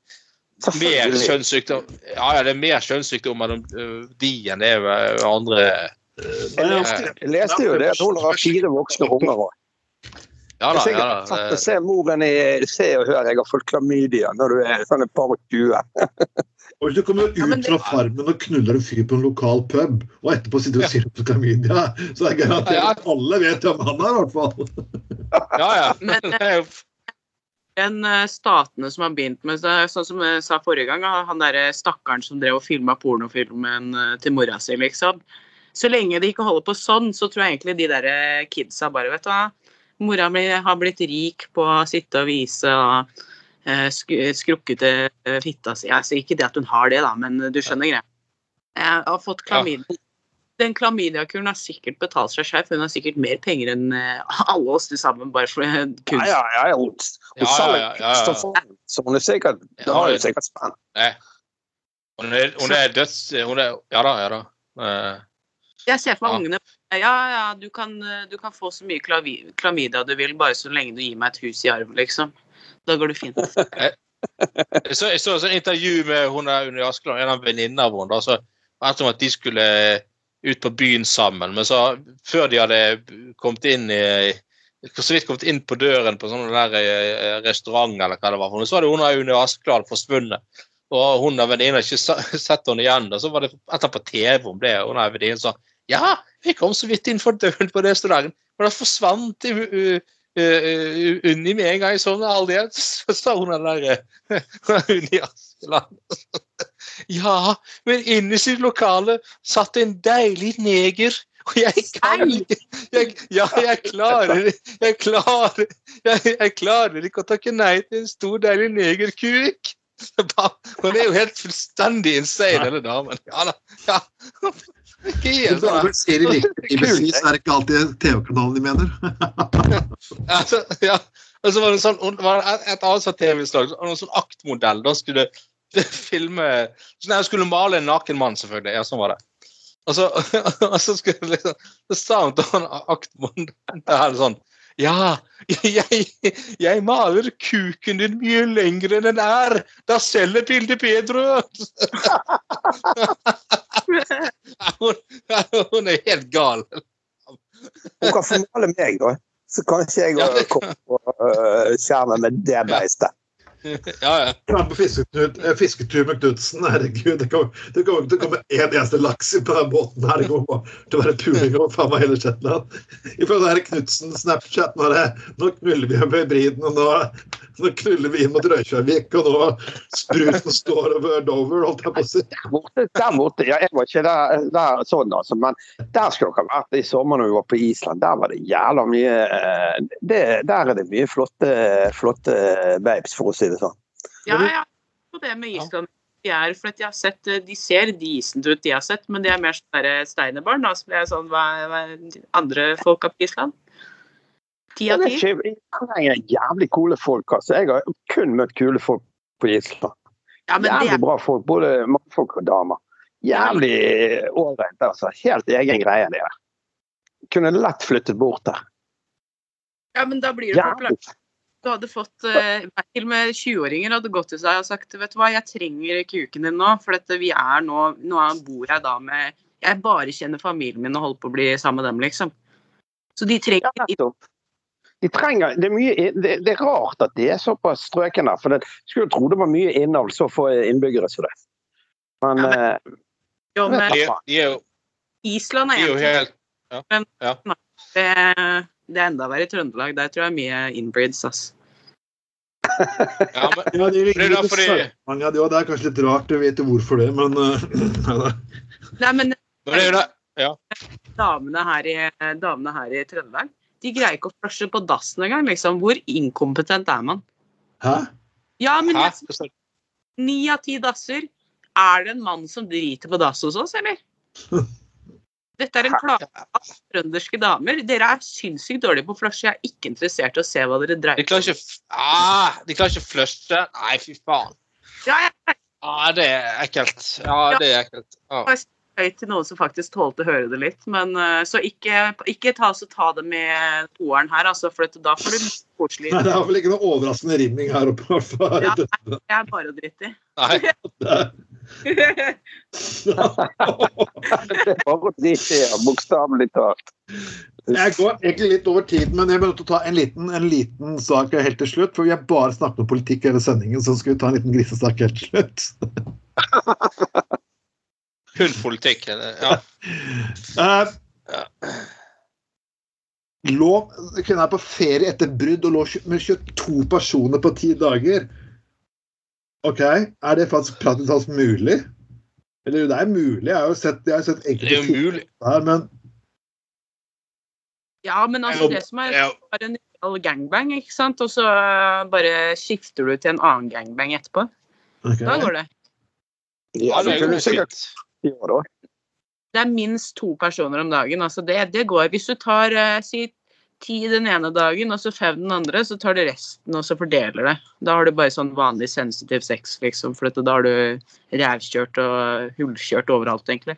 S3: mer kjønnssykdom Ja, ja, det er mer kjønnssykdom mellom øh, de enn det er ved andre
S4: Jeg leste, jeg leste jo det at hun har fire voksne unger òg.
S3: Ja da. Ja da.
S4: sett Se moren i Se og Hør, jeg har fått klamydia når du er sånn et par og tjue.
S2: Og hvis du kommer ut
S5: Ja, det-
S2: fra farmen og knuller en fyr på en lokal pub, og etterpå sitter du og sier opp til klamydia, så er det garantert
S3: Ja.
S2: at alle vet hvem han er, i hvert fall.
S3: Ja, ja.
S5: Men,
S3: er
S5: enn eh, statene som har begynt med det. Sånn som jeg sa forrige gang, han derre stakkaren som drev og filma pornofilmen eh, til mora si, liksom. Så lenge de ikke holder på sånn, så tror jeg egentlig de der eh, kidsa bare, vet du hva. Mora mi har blitt rik på å sitte og vise og eh, skrukkete eh, fitta si. Altså, ikke det at hun har det, da, men eh, du skjønner greia. Jeg har fått klamydia. Den klamydiakuren har sikkert betalt seg skjev, hun har sikkert mer penger enn eh, alle oss til sammen, bare for eh, kunst.
S4: Ja, ja, ja. Hun, hun
S3: Ja, ja,
S4: selger
S3: ja, ja, ja.
S4: kunst og form, så hun er sikkert Hun har jo sikkert spenn.
S3: Hun er, hun er døds... Hun er, ja da, ja da. Eh,
S5: Jeg ser for
S3: Ja.
S5: meg ungene Ja, ja, du kan, du kan få så mye klamydia du vil, bare så lenge du gir meg et hus i arv, liksom. Da går det fint.
S3: Jeg så, jeg så et intervju med hun der under Askeland, en av venninnene av henne. så at om at de skulle ut på byen sammen. Men så, før de hadde kommet inn i så vidt kommet inn på døren på sånn der eh, restaurant, eller hva det var, for så hadde hun der Unni Askeland forsvunnet. Og hun der venninnen ikke sett henne igjen. Og så var det etter på TV hun ble, og hun venninnen sa ja, vi kom så vidt inn for døren på restauranten, men da forsvant u- u- u- Unni med en gang jeg sånn aldri igjen. Så sa hun den der eh, Unni Askeland. Ja, men inne i sitt lokale satt en deilig neger. Og jeg kan ikke jeg, Ja, jeg klarer. Jeg klarer, jeg, jeg klarer ikke å takke nei til en stor, deilig negerkuk. Hun er jo helt fullstendig insane, denne damen. Ja da. Ja. Ikke helt sånn. her.
S2: Ser de riktig er det ikke alltid TV-kanalen de mener.
S3: Altså, ja. Og så var det sånn, det et, et annet TV-slag, en sånn aktmodell. Da skulle filme så Hun skulle male en naken mann, selvfølgelig. Ja, sånn var det. Og så, og så skulle liksom Så sa hun til han aktmodellen sånn Ja, jeg, jeg maler kuken din mye lengre enn den er. Da selger bildet bedre. Hun, hun er helt gal.
S4: Hun kan få male meg, da. Så kanskje jeg
S3: Ja, det
S4: kommer på øh, skjermen med det beistet.
S3: Ja, ja.
S2: På fisketur, eh, fisketur med Knutsen. Herregud, det kommer det kommer ikke til å komme én eneste laks på den båten her. Det kommer bare til å være puling over faen meg hele Shetland. Ifølge Knutsen Snapchat nå, er knuller vi over hybriden, og nå, nå knuller vi inn mot Røykjarvik, og nå spruten står over Dover, holdt jeg på å si.
S4: Der borte, der borte, ja, jeg var ikke der, der sånn, altså, men der skulle dere vært i sommer når vi var på Island. Der var det jævla mye eh, det, Der er det mye flotte, flotte babes, for å si det sånn.
S5: Ja, ja. På det med Island de er For at jeg har sett eh, De ser decent ut, de har sett, men de er mer sånn steinerbarn. Da, så blir sånn Hva hva er andre folk av Island? Ti av ti?
S4: trenger jævlig kule folk. Altså. Jeg har kun møtt kule folk på Island.
S5: Ja, men det
S4: Jævlig
S5: er
S4: bra folk, både mannfolk og damer. Jævlig ålreit, altså. Helt egen greie, det der. Kunne lett flyttet bort der.
S5: Ja, men da blir det populært. Du hadde fått eh, Til med 20-åringer hadde gått til seg og sagt vet du hva, jeg trenger kuken din nå, for dette, vi er nå Nå bor jeg da med Jeg bare kjenner familien min og holder på å bli sammen med dem, liksom. Så de trenger
S4: Ja, nettopp. De trenger, det, er mye, det, det er rart at de er såpass strøkne. For det, skulle tro det var mye innhold så få innbyggere som det. Men,
S5: Ja, men-
S4: eh,
S5: jo, men
S3: De, de er jo,
S5: Island er
S3: jo
S5: en ja,
S3: helt
S5: Det, det er enda verre i Trøndelag. Der tror jeg er mye inbreeds, ass.
S3: ja, men,
S2: Ja, de
S3: Det er
S2: ringer litt
S3: derfor
S2: ja, det er kanskje litt rart, å vet jo hvorfor det, men uh, ja, da.
S5: Nei, men
S3: er det.
S5: damene her i, damene her i Trøndelag, de greier ikke å flushe på dassen engang, liksom. Hvor inkompetent er man?
S2: Hæ?
S5: Ja, men ni av ti dasser. Er det en mann som driter på dass hos oss, eller? Dette er en klage av trønderske damer. Dere er sinnssykt dårlige på flush. Jeg er ikke interessert i å se hva dere
S3: De
S5: dreier
S3: klarer ikke f- ah, De klarer ikke å flushe. Nei, fy faen.
S5: Ja, ja.
S3: Ah, det er ekkelt. Ja, det er ekkelt. Ja.
S5: er høyt til noen som faktisk tålte å høre det litt. Men eh, så ikke, ikke ta, så ta det med toeren her, altså, for da får du koselig.
S2: Det er vel ikke noe overraskende rimming her oppe.
S5: Ja. Det er bare å drite i.
S3: Nei.
S4: det er bare å drite i bokstavelig talt.
S2: Jeg går egentlig litt over tiden, men jeg må ta en liten, en liten sak helt til slutt. For vi har bare snakket om politikk hele sendingen, så skal vi ta en liten grisesak helt til slutt.
S3: Kun politikk. Ja.
S2: Eh, lå kvinna er på ferie etter brudd og lå med 22 personer på ti dager. OK, er det faktisk praktisk talt mulig? Eller det er mulig, jeg har jo sett, jeg har sett
S3: Det er
S2: enkelte filmer her, men
S5: Ja, men altså, det som er bare en real gangbang, ikke sant, og så eh, bare skifter du til en annen gangbang etterpå.
S2: Okay.
S5: Da går det.
S4: Ja,
S3: Ja,
S4: det
S3: er
S4: kunne
S3: jo
S4: sikkert.
S5: Det er minst to personer om dagen. altså Det, det går. Hvis du tar uh, si ti den ene dagen og så fem den andre, så tar du resten og så fordeler det. Da har du bare sånn vanlig sensitiv sex, liksom, for dette, da har du rævkjørt og hullkjørt overalt, egentlig.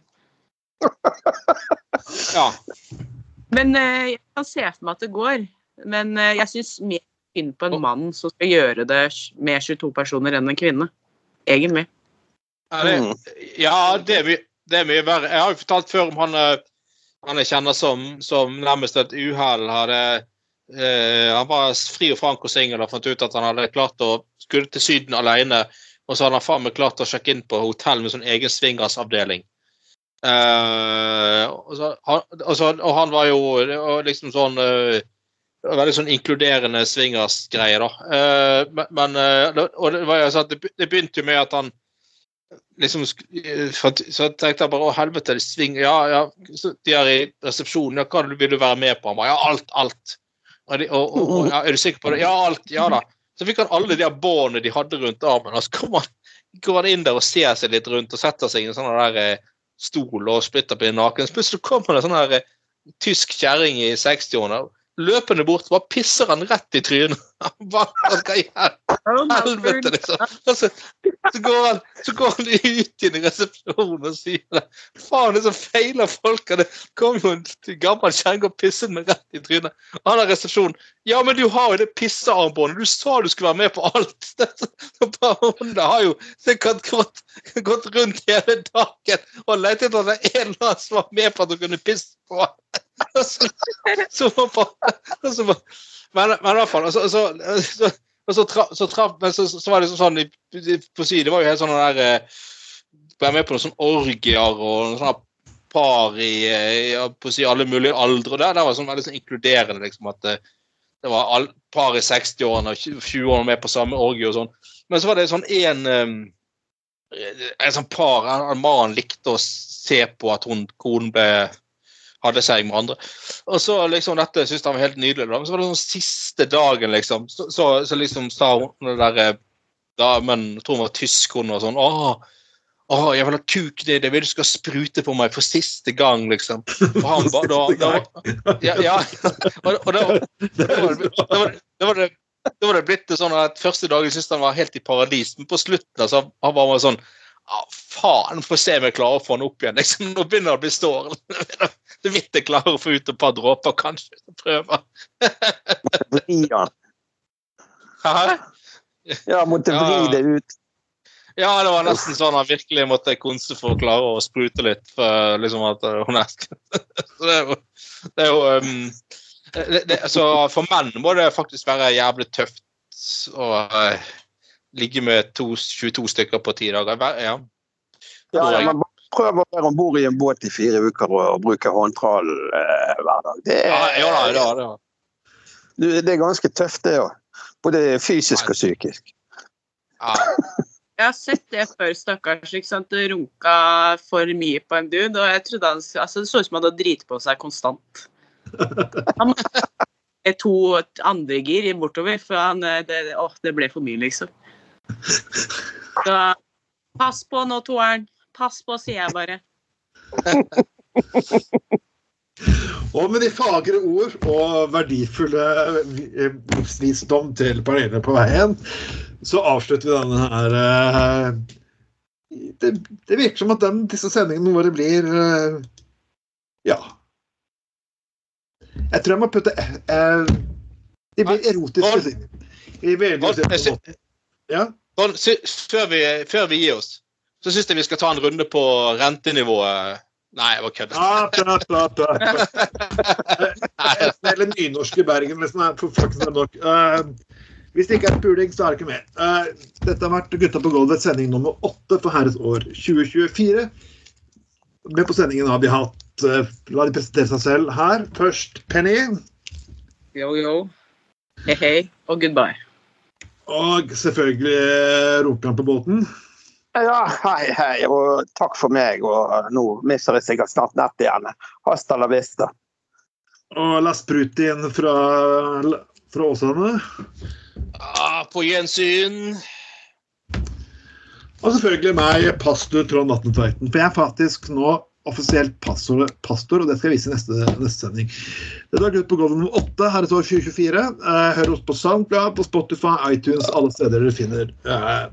S3: Ja.
S5: Men eh, jeg kan se for meg at det går. Men eh, jeg syns mer synd på en mann som skal gjøre det med 22 personer enn en kvinne. Egentlig.
S3: Ja, det,
S4: Mm.
S3: ja, det er mye, det er mye verre. Jeg har jo fortalt før om han, eh, kjenner som, som nærmest et uhell hadde eh, Han var fri og frank og singel og fant ut at han hadde klart å skulle til Syden alene. Og så hadde han faen meg klart å sjekke inn på hotell med sånn egen swingersavdeling. Eh, og, han, og, og han var jo liksom sånn eh, Veldig sånn inkluderende swingersgreie, da. Eh, men, og det, var sånn det begynte jo med at han liksom eh, Så tenkte jeg bare å helvete, det svinger Ja, ja. Så de er i resepsjonen. Ja, hva vil du være med på? Han bare ja, alt, alt. Og de, og, og, ja, er du sikker på det? Ja, alt. Ja da. Så fikk han alle de båndene de hadde rundt armen. Og så kommer han, går han inn der og ser seg litt rundt og setter seg i en sånn der eh, stol og splitter på en naken. Så plutselig kommer det en sånn her eh, tysk kjerring i 60-årene. Løpende bort, bare pisser han rett i trynet. Han bare, Hva i helvete, liksom? Og så, så, går han, så går han ut inn i resepsjonen og sier det. Faen, det så feiler folk. Det kom jo en gammel kjerring og pisset meg rett i trynet. Og han har resepsjonen. Ja, men du har jo det pissearmbåndet. Du sa du skulle være med på alt. Så bare Hun har jo sikkert gått, gått rundt hele dagen og lett etter at det er en eller annen som var med på at hun kunne pisse på så, så, så men, men i hvert fall og så, så, så, tra, så, traf, men så, så var det sånn på si, Det var jo helt sånn der ble Være med på noen sånne orgier og noen sånne par i, eh, på si, alle mulige aldre. og der var det sånn veldig sånn inkluderende. liksom at eh, Det var all, par i 60-årene og 20-årene med på samme orgie og sånn. Men så var det sånn en eh, En sånn par En en mann likte å se på at hun, konen ble hadde seg med andre. Og så liksom dette syntes han var helt nydelig. Men så var det sånn siste dagen, liksom. Så, så, så liksom sa hun den der eh, damen, jeg tror hun var tysk, hun var sånn åh, Å, jeg vil ha kuk i det, vil du skal sprute på meg for siste gang, liksom. Og han ba, da, da, ja, ja. Og, og da, da, var det, da, var det, da, var det, da var det blitt sånn at første dagen syntes han var helt i paradis, men på slutten altså, han var bare sånn ja, faen, får se om jeg klarer å få han opp igjen. Liksom, nå begynner det å bli stor. Så vidt jeg klarer å få ut et par dråper, kanskje. Prøve.
S4: Vri han.
S3: Hæ?
S4: Ja, måtte
S3: Ja.
S4: det ut.
S3: Ja, det var nesten sånn han virkelig måtte konse for å klare å sprute litt. For liksom at uh, hun Så det er jo, det er jo um, det, det, altså, For menn må det faktisk være jævlig tøft å uh, ligge med to, 22 stykker på ti dager. Ja.
S4: Ja, ja, men prøv å være om bord i en båt i fire uker og, og bruke håndtrall eh, hver dag. Det er,
S3: ja, ja, ja.
S4: Du, det er ganske tøft, det òg. Både fysisk og psykisk.
S3: Ja.
S5: Jeg har sett det før, stakkars. ikke sant? Det runka for mye på en dude. Og jeg trodde han, altså Det så ut som han hadde driti på seg konstant. Han måtte to andre gir bortover, for han, eh, det, å, det ble for mye, liksom. Så pass på nå, toeren. Pass på, sier jeg bare.
S2: Og med de fagre ord og verdifulle visdom livsvisdom til panelet på veien, så avslutter vi denne her eh, det, det virker som at den, disse sendingene våre blir eh, Ja. Jeg tror jeg må putte eh, De blir erotiske. De blir erotiske.
S3: Hold-
S2: Ja.
S3: Før, vi, før vi gir oss, så syns jeg vi skal ta en runde på rentenivået. Nei, jeg var køddet.
S2: Hele nynorske Bergen, liksom er faktisk er nok. Uh, hvis det ikke er puling, så er det ikke mer. Uh, dette har vært Gutta på gulvet, sending nummer åtte for herres år 2024. Med på sendingen har vi hatt uh, La de presentere seg selv her. Først Penny.
S5: Yo, yo. Hei, hei, og goodbye.
S2: Og selvfølgelig Rokan på båten.
S4: Ja, hei, hei, og takk for meg. Og nå mister jeg sikkert snart nett igjen. Hasta la vista.
S2: Og Lars Brutin fra, fra Åsane.
S3: Ja, på gjensyn.
S2: Og selvfølgelig meg, pastor Trond Atten Tveiten. For jeg er faktisk nå offisielt pastor, pastor og det skal jeg vise i neste, neste sending. Det var Gutt på gulvet nummer åtte, herres år 2024. Eh, hør oss på SoundCloud, på Spotify, iTunes, alle steder dere finner eh,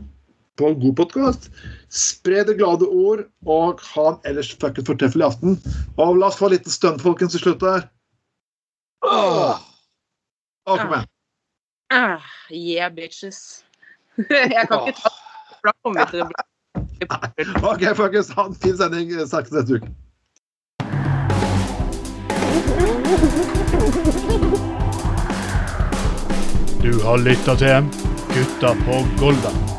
S2: på en god podkast. Spre det glade ord, og ha en ellers fuckings fortreffelig aften. Og la oss få litt stønn, folkens, til slutt der. Åh. Åh, kom igjen.
S5: Ah, yeah, bitches. jeg kan ikke ta for da kommer til å bli
S2: OK, folkens. Ha en fin sending. Snakkes neste uke.
S1: Du har lytta til Gutta på Golda.